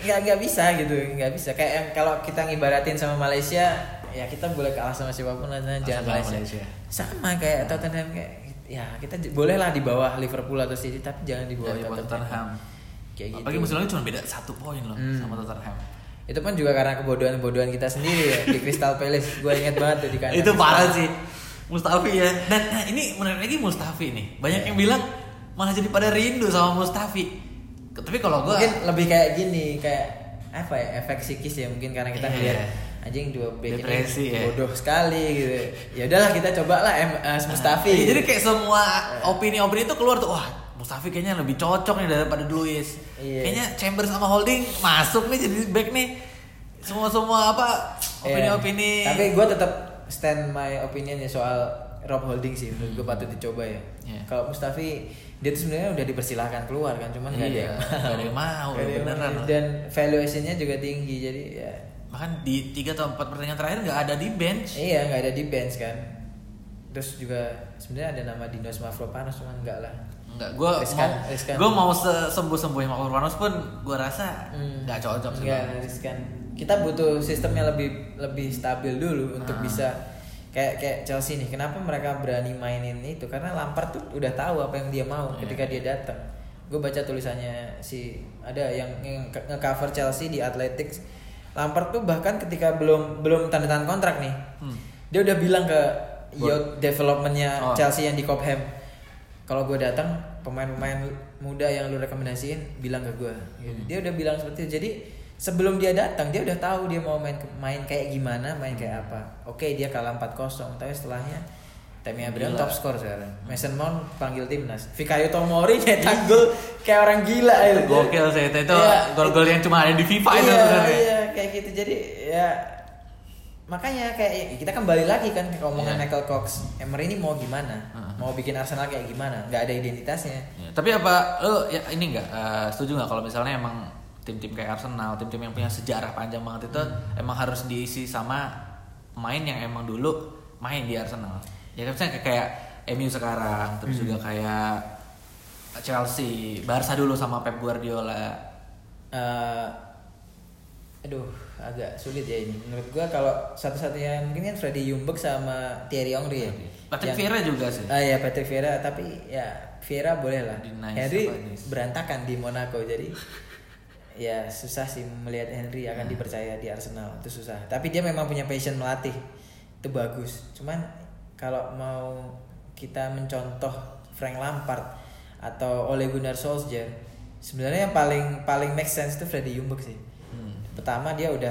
Nggak nggak bisa gitu, nggak bisa. Kayak yang kalau kita ngibaratin sama Malaysia, ya kita boleh kalah sama siapa pun lah, jangan
Asal
Malaysia.
Malaysia.
Sama kayak Tottenham kayak ya kita j- bolehlah di bawah Liverpool atau City tapi jangan di bawah Tottenham.
Tottenham.
Kayak gitu.
Apalagi musim lalu cuma beda satu poin loh
Hmm.
sama Tottenham.
Itu pun juga karena kebodohan-kebodohan kita sendiri ya di Crystal Palace. Gue inget banget tuh di kandang.
Itu parah sih. Mustafi ya. Dan nah, ini menarik lagi Mustafi nih. Banyak yang bilang malah jadi pada rindu sama Mustafi. Tapi kalau gue
Mungkin lebih kayak gini, kayak apa ya efek psikis ya mungkin karena kita
Iya.
ngeliat anjing dua back
Depresi
ini
ya.
bodoh sekali gitu. Ya udahlah kita coba lah M eh, Mustafi.
Iya, jadi kayak semua opini-opini itu keluar tuh. Wah, Mustafi kayaknya lebih cocok nih daripada Luis.
Iya.
Kayaknya Chambers sama Holding masuk nih jadi back nih. Semua-semua apa opini-opini.
Iya. Tapi gue tetap stand my opinion ya soal Rob Holding sih. Menurut gue patut dicoba ya.
Iya.
Kalau Mustafi dia tuh sebenarnya udah dipersilahkan keluar kan, cuman nggak ada
Iya,
yang
nggak ada yang mau,
Nggak ada yang
beneran.
mau. Dan valuationnya juga tinggi jadi ya
bahkan di tiga atau empat pertandingan terakhir nggak ada di bench.
Iya nggak ada di bench kan. terus juga sebenarnya ada nama Dinos Mavropanos cuma enggak lah
Enggak, gue
Riskan,
mau
riskan.
gue mau sembuh sembuhin Mavropanos pun gue rasa
Hmm.
nggak cocok sih.
Enggak riskan. Kita butuh sistemnya lebih lebih stabil dulu untuk
Ah.
bisa kayak kayak Chelsea nih. Kenapa mereka berani mainin itu? Karena Lampard tuh udah tahu apa yang dia mau
Iya.
ketika dia datang. Gue baca tulisannya si ada yang, yang nge- nge-cover Chelsea di Athletics. Lampard tuh bahkan ketika belum belum tanda tangan kontrak nih,
Hmm.
dia udah bilang ke youth developmentnya
Oh.
Chelsea yang di Cobham kalau gue datang pemain-pemain muda yang lu rekomendasiin bilang ke gue gitu. dia udah bilang seperti itu jadi sebelum dia datang dia udah tahu dia mau main main kayak gimana main kayak apa. Oke dia kalah 4-0 tapi setelahnya Tammy Abraham top skor sekarang. Mason Mount panggil timnas. Fikayo Tomori nyetak gol kayak orang gila
Itu
ya.
gokil sih itu, itu
Iya.
gol-gol yang cuma ada di FIFA itu
iya,
sebenarnya.
iya kayak gitu. Jadi ya makanya kayak kita kembali lagi kan ke omongan
Iya.
Michael Cox. Emery ini mau gimana? Mau bikin Arsenal kayak gimana? Nggak ada identitasnya.
Ya, tapi apa lo ya ini enggak setuju nggak kalau misalnya emang tim-tim kayak Arsenal, tim-tim yang punya sejarah panjang banget itu emang harus diisi sama pemain yang emang dulu main di Arsenal. Ya kan misalnya kayak, MU sekarang, terus juga kayak Chelsea, Barca dulu sama Pep Guardiola.
Eh, aduh agak sulit ya ini menurut gua kalau satu-satunya mungkin kan Freddy Ljungberg sama Thierry Henry ya
Patrick
Yang-
Vieira juga sih.
ah ya Patrick Vieira tapi ya Vieira boleh lah
nice
Henry berantakan di Monaco jadi ya susah sih melihat Henry akan
Hmm.
dipercaya di Arsenal itu susah tapi dia memang punya passion melatih itu bagus cuman kalau mau kita mencontoh Frank Lampard atau Ole Gunnar Solskjaer sebenarnya yang paling paling make sense itu Freddy Ljungberg sih
Hmm.
pertama dia udah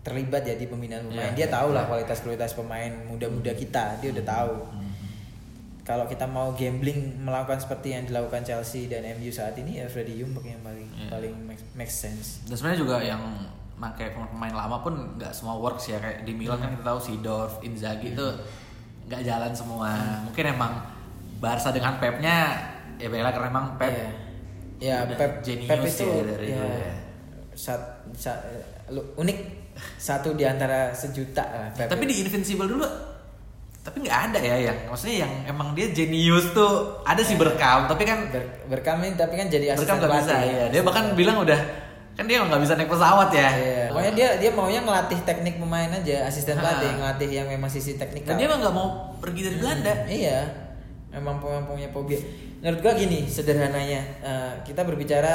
terlibat ya di pembinaan pemain
Iya,
dia tahu lah
iya.
kualitas-kualitas pemain muda-muda kita dia udah tahu
Hmm.
Kalau kita mau gambling melakukan seperti yang dilakukan Chelsea dan MU saat ini ya Freddy Ljungberg yang paling
Iya.
paling make, make sense
Dan sebenarnya juga yang pakai pemain lama pun nggak semua works ya kayak di Milan kan kita tahu Sidorf, Inzaghi itu nggak jalan semua. Mungkin emang Barca dengan Pepnya ya beda karena emang Pep
Iya. ya
udah
Pep
jenius
Pep itu
ya dari
ya,
ya.
sat- sa- lu- unik satu di antara sejuta lah Pep
Tapi
itu.
di Invincible dulu tapi nggak ada ya yang maksudnya yang emang dia jenius tuh ada sih berkam tapi kan
Ber- berkam ini tapi kan jadi
berkam
asisten
nggak bisa
pelatih
ya dia bahkan bilang udah kan dia nggak bisa naik pesawat ya
Iya. Pokoknya dia dia maunya ngelatih teknik pemain aja, asisten pelatih, ngelatih yang memang sisi teknikal.
dan dia emang nggak mau pergi dari Belanda
Iya. Memang punya fobia. Menurut gua gini, sederhananya eh, kita berbicara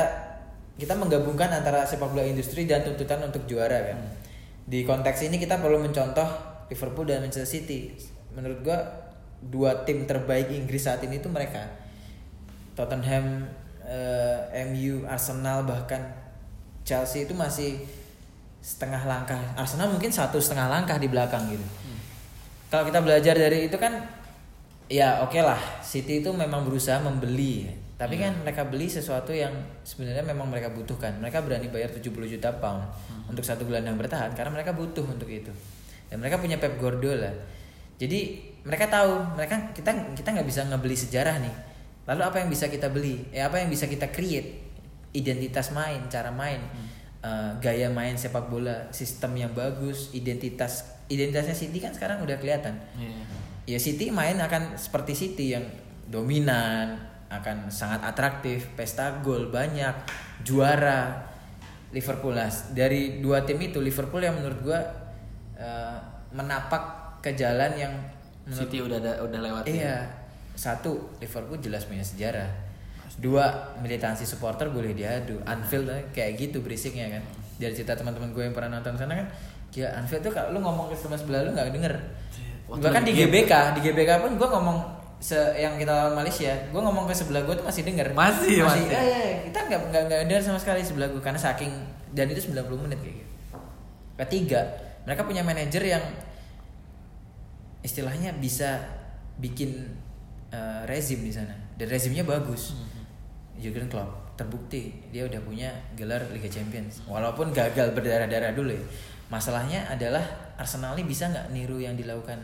kita menggabungkan antara sepak bola industri dan tuntutan untuk juara kan. Di konteks ini kita perlu mencontoh Liverpool dan Manchester City. Menurut gua dua tim terbaik Inggris saat ini itu mereka. Tottenham, eh, MU, Arsenal bahkan Chelsea itu masih setengah langkah. Arsenal mungkin satu setengah langkah di belakang gitu. Kalau kita belajar dari itu kan ya oke lah City itu memang berusaha membeli. Tapi kan mereka beli sesuatu yang sebenarnya memang mereka butuhkan. Mereka berani bayar 70 juta pound untuk satu gelandang bertahan karena mereka butuh untuk itu. Dan mereka punya Pep Guardiola jadi mereka tahu mereka kita kita nggak bisa ngebeli sejarah nih. Lalu apa yang bisa kita beli? Eh apa yang bisa kita create? Identitas main cara main. Eh, gaya main sepak bola sistem yang bagus identitas identitasnya City kan sekarang udah kelihatan.
Iya.
ya City main akan seperti City yang dominan akan sangat atraktif pesta gol banyak juara. Liverpool lah. Dari dua tim itu Liverpool yang menurut gua eh, menapak ke jalan yang menurut
City udah ada, udah lewat ya.
Iya. Satu, Liverpool jelas punya sejarah. Dua, militansi supporter boleh diadu. Anfield eh, kayak gitu berisiknya kan. Dari cerita teman-teman gue yang pernah nonton sana kan, ya Anfield tuh kalau lu ngomong ke teman sebelah lu nggak denger.
Waktu
Bahkan di. GBK, di GBK pun gue ngomong se yang kita lawan Malaysia, gue ngomong ke sebelah gue tuh masih denger.
Masih, masih.
Iya, iya, iya. kita nggak nggak nggak denger sama sekali sebelah gue karena saking dan itu 90 menit kayak gitu. Ketiga, mereka punya manajer yang istilahnya bisa bikin eh, rezim di sana dan rezimnya bagus. Jurgen Klopp terbukti dia udah punya gelar Liga Champions walaupun gagal berdarah-darah dulu ya. Masalahnya adalah Arsenal ini bisa nggak niru yang dilakukan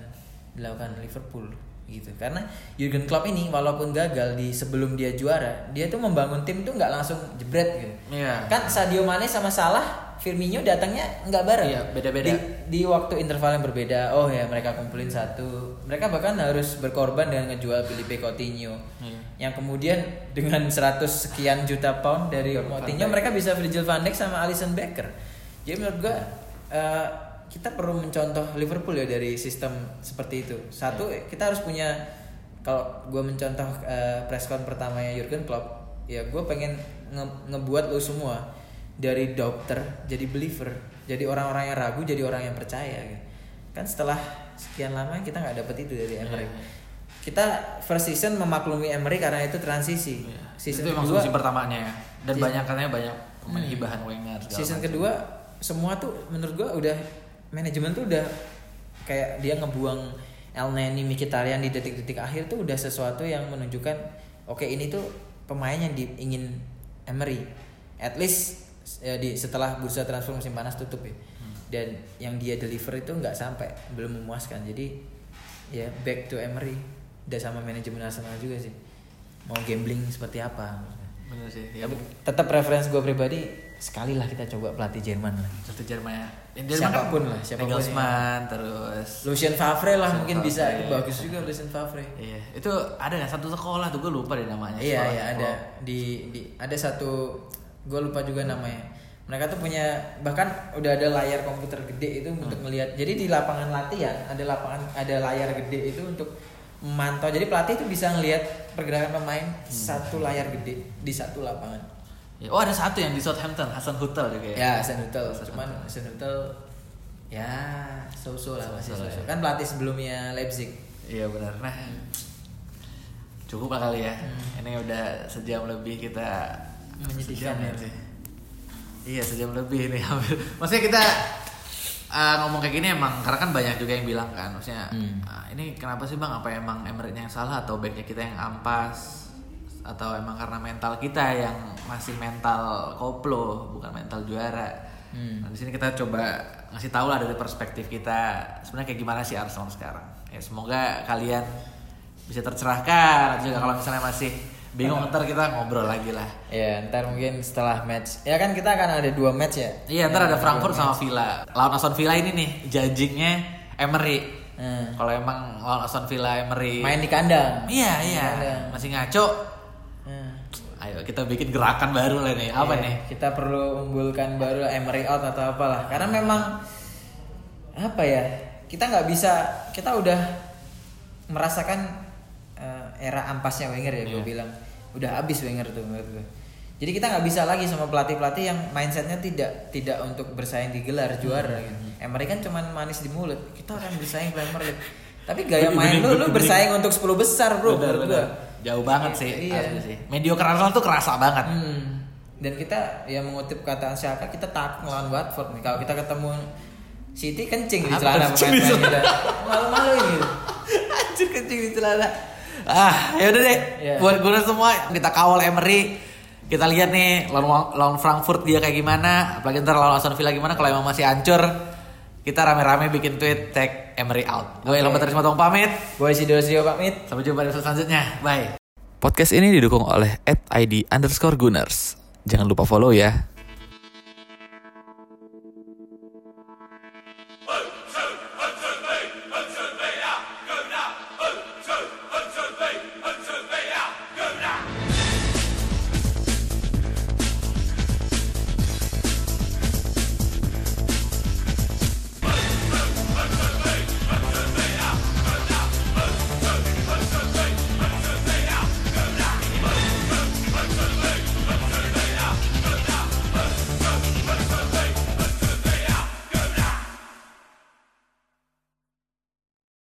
dilakukan Liverpool gitu karena Jurgen Klopp ini walaupun gagal di sebelum dia juara dia tuh membangun tim tuh nggak langsung jebret gitu
Iya.
kan Sadio Mane sama Salah Firmino datangnya nggak bareng.
Iya, beda-beda.
Di, di waktu interval yang berbeda. Oh ya, mereka kumpulin satu. Mereka bahkan harus berkorban dengan ngejual Felipe Coutinho.
Iya.
Yang kemudian dengan 100 sekian juta pound dari Coutinho mereka bisa Virgil van Dijk sama Alisson Becker. Jadi menurut gua eh, kita perlu mencontoh Liverpool ya dari sistem seperti itu. Satu kita harus punya kalau gue mencontoh eh, presscon pertamanya Jurgen Klopp, ya gue pengen nge- ngebuat lo semua dari doubter jadi believer, jadi orang-orang yang ragu jadi orang yang percaya. Gitu. Kan setelah sekian lama kita nggak dapet itu dari Emery.
Iya.
Kita first season memaklumi Emery karena itu transisi.
Iya.
Season
itu
kedua,
solusi pertamanya ya. Dan banyak katanya banyak pemain
Hmm.
hibahan Wenger
season
macam.
kedua semua tuh menurut gua udah manajemen tuh udah kayak dia ngebuang El Neni Mkhitaryan di detik-detik akhir tuh udah sesuatu yang menunjukkan oke ini tuh pemain yang di, ingin Emery. At least ya, di setelah bursa transfer musim panas tutup ya. Dan yang dia deliver itu nggak sampai belum memuaskan. Jadi ya back to Emery. Udah sama manajemen Arsenal juga sih. Mau gambling seperti apa?
Bener sih. Ya,
tapi tetap preferensi gue pribadi sekali lah kita coba pelatih Jerman lah.
seperti Jerman ya. Yang
Siapa pun
kan
lah, siapa pun
Nagelsmann, terus
Lucien Favre lah
Lucien
mungkin bisa
Favre.
itu bagus juga Lucien Favre.
Iya, itu ada kan satu sekolah tuh gue lupa deh namanya.
Iya
Sekolah
iya ada di di ada satu gue lupa juga namanya. Mereka tuh punya bahkan udah ada layar komputer gede itu untuk melihat. Jadi di lapangan latihan ada lapangan ada layar gede itu untuk memantau. Jadi pelatih itu bisa ngelihat pergerakan pemain satu layar gede di satu lapangan.
Ya, Oh ada satu yang di Southampton, Hasan Hutel juga ya.
Ya, Hasan Hutel.
Hasan
Cuman. Hasan Hutel ya so-so lah masih
So-so ya.
Kan pelatih sebelumnya Leipzig.
Iya benar. Nah, cukup lah kali ya.
Hmm.
Ini udah sejam lebih kita
Menyedihkan ya.
sih. Iya sejam lebih ini hampir. Maksudnya kita uh, ngomong kayak gini emang karena kan banyak juga yang bilang kan, maksudnya
Hmm.
"Ah, ini kenapa sih bang? Apa emang Emirates yang salah atau backnya kita yang ampas? Atau emang karena mental kita yang masih mental koplo bukan mental juara?
Hmm.
Nah, di sini kita coba ngasih tahu lah dari perspektif kita sebenarnya kayak gimana sih Arsenal sekarang. Ya semoga kalian bisa tercerahkan. Atau juga kalau misalnya masih bingung ntar kita ngobrol lagi lah.
Ya, ntar mungkin setelah match. Ya kan kita akan ada dua match ya.
Iya ntar
Ya,
ada Frankfurt sama
match.
Villa. Lawan Aston Villa ini nih judgingnya Emery.
Hmm.
Kalau emang lawan Aston Villa Emery.
Main di kandang.
Iya iya
kandang.
masih ngaco.
Hmm.
Ayo kita bikin gerakan baru lah nih. Apa
Iya,
nih?
Kita perlu unggulkan baru Emery out atau apalah. Karena memang apa ya? Kita nggak bisa. Kita udah merasakan eh, era ampasnya Wenger ya, gue
Iya.
bilang. Udah habis Wenger tuh menurut gue. Jadi kita nggak bisa lagi sama pelatih-pelatih yang mindsetnya tidak tidak untuk bersaing di gelar juara gitu. Emery kan cuman manis di mulut. Kita akan bersaing Premier League. Tapi gaya main lu lu bersaing untuk 10 besar, Bro,
bener.
gua.
Jauh banget sih.
Iya.
asli sih. Mediocre Arsenal tuh kerasa banget.
Hmm. Dan kita ya mengutip kata Syaka kita takut ngelawan Watford nih. Kalau kita ketemu City kencing di celana pemain kita. Malu-maluin gitu.
Anjir kencing di celana. Ah, ya udah deh.
Iya.
Buat gue semua kita kawal Emery. Kita lihat nih lawan lawan Frankfurt dia kayak gimana, apalagi ntar lawan Aston Villa gimana kalau emang masih hancur. Kita rame-rame bikin tweet tag Emery out. Gue
Oke.
Ilham Batari Matong pamit.
Gue Sidor Rio pamit.
Sampai jumpa di episode selanjutnya. Bye.
Podcast ini didukung oleh @id underscore Gunners. Jangan lupa follow ya.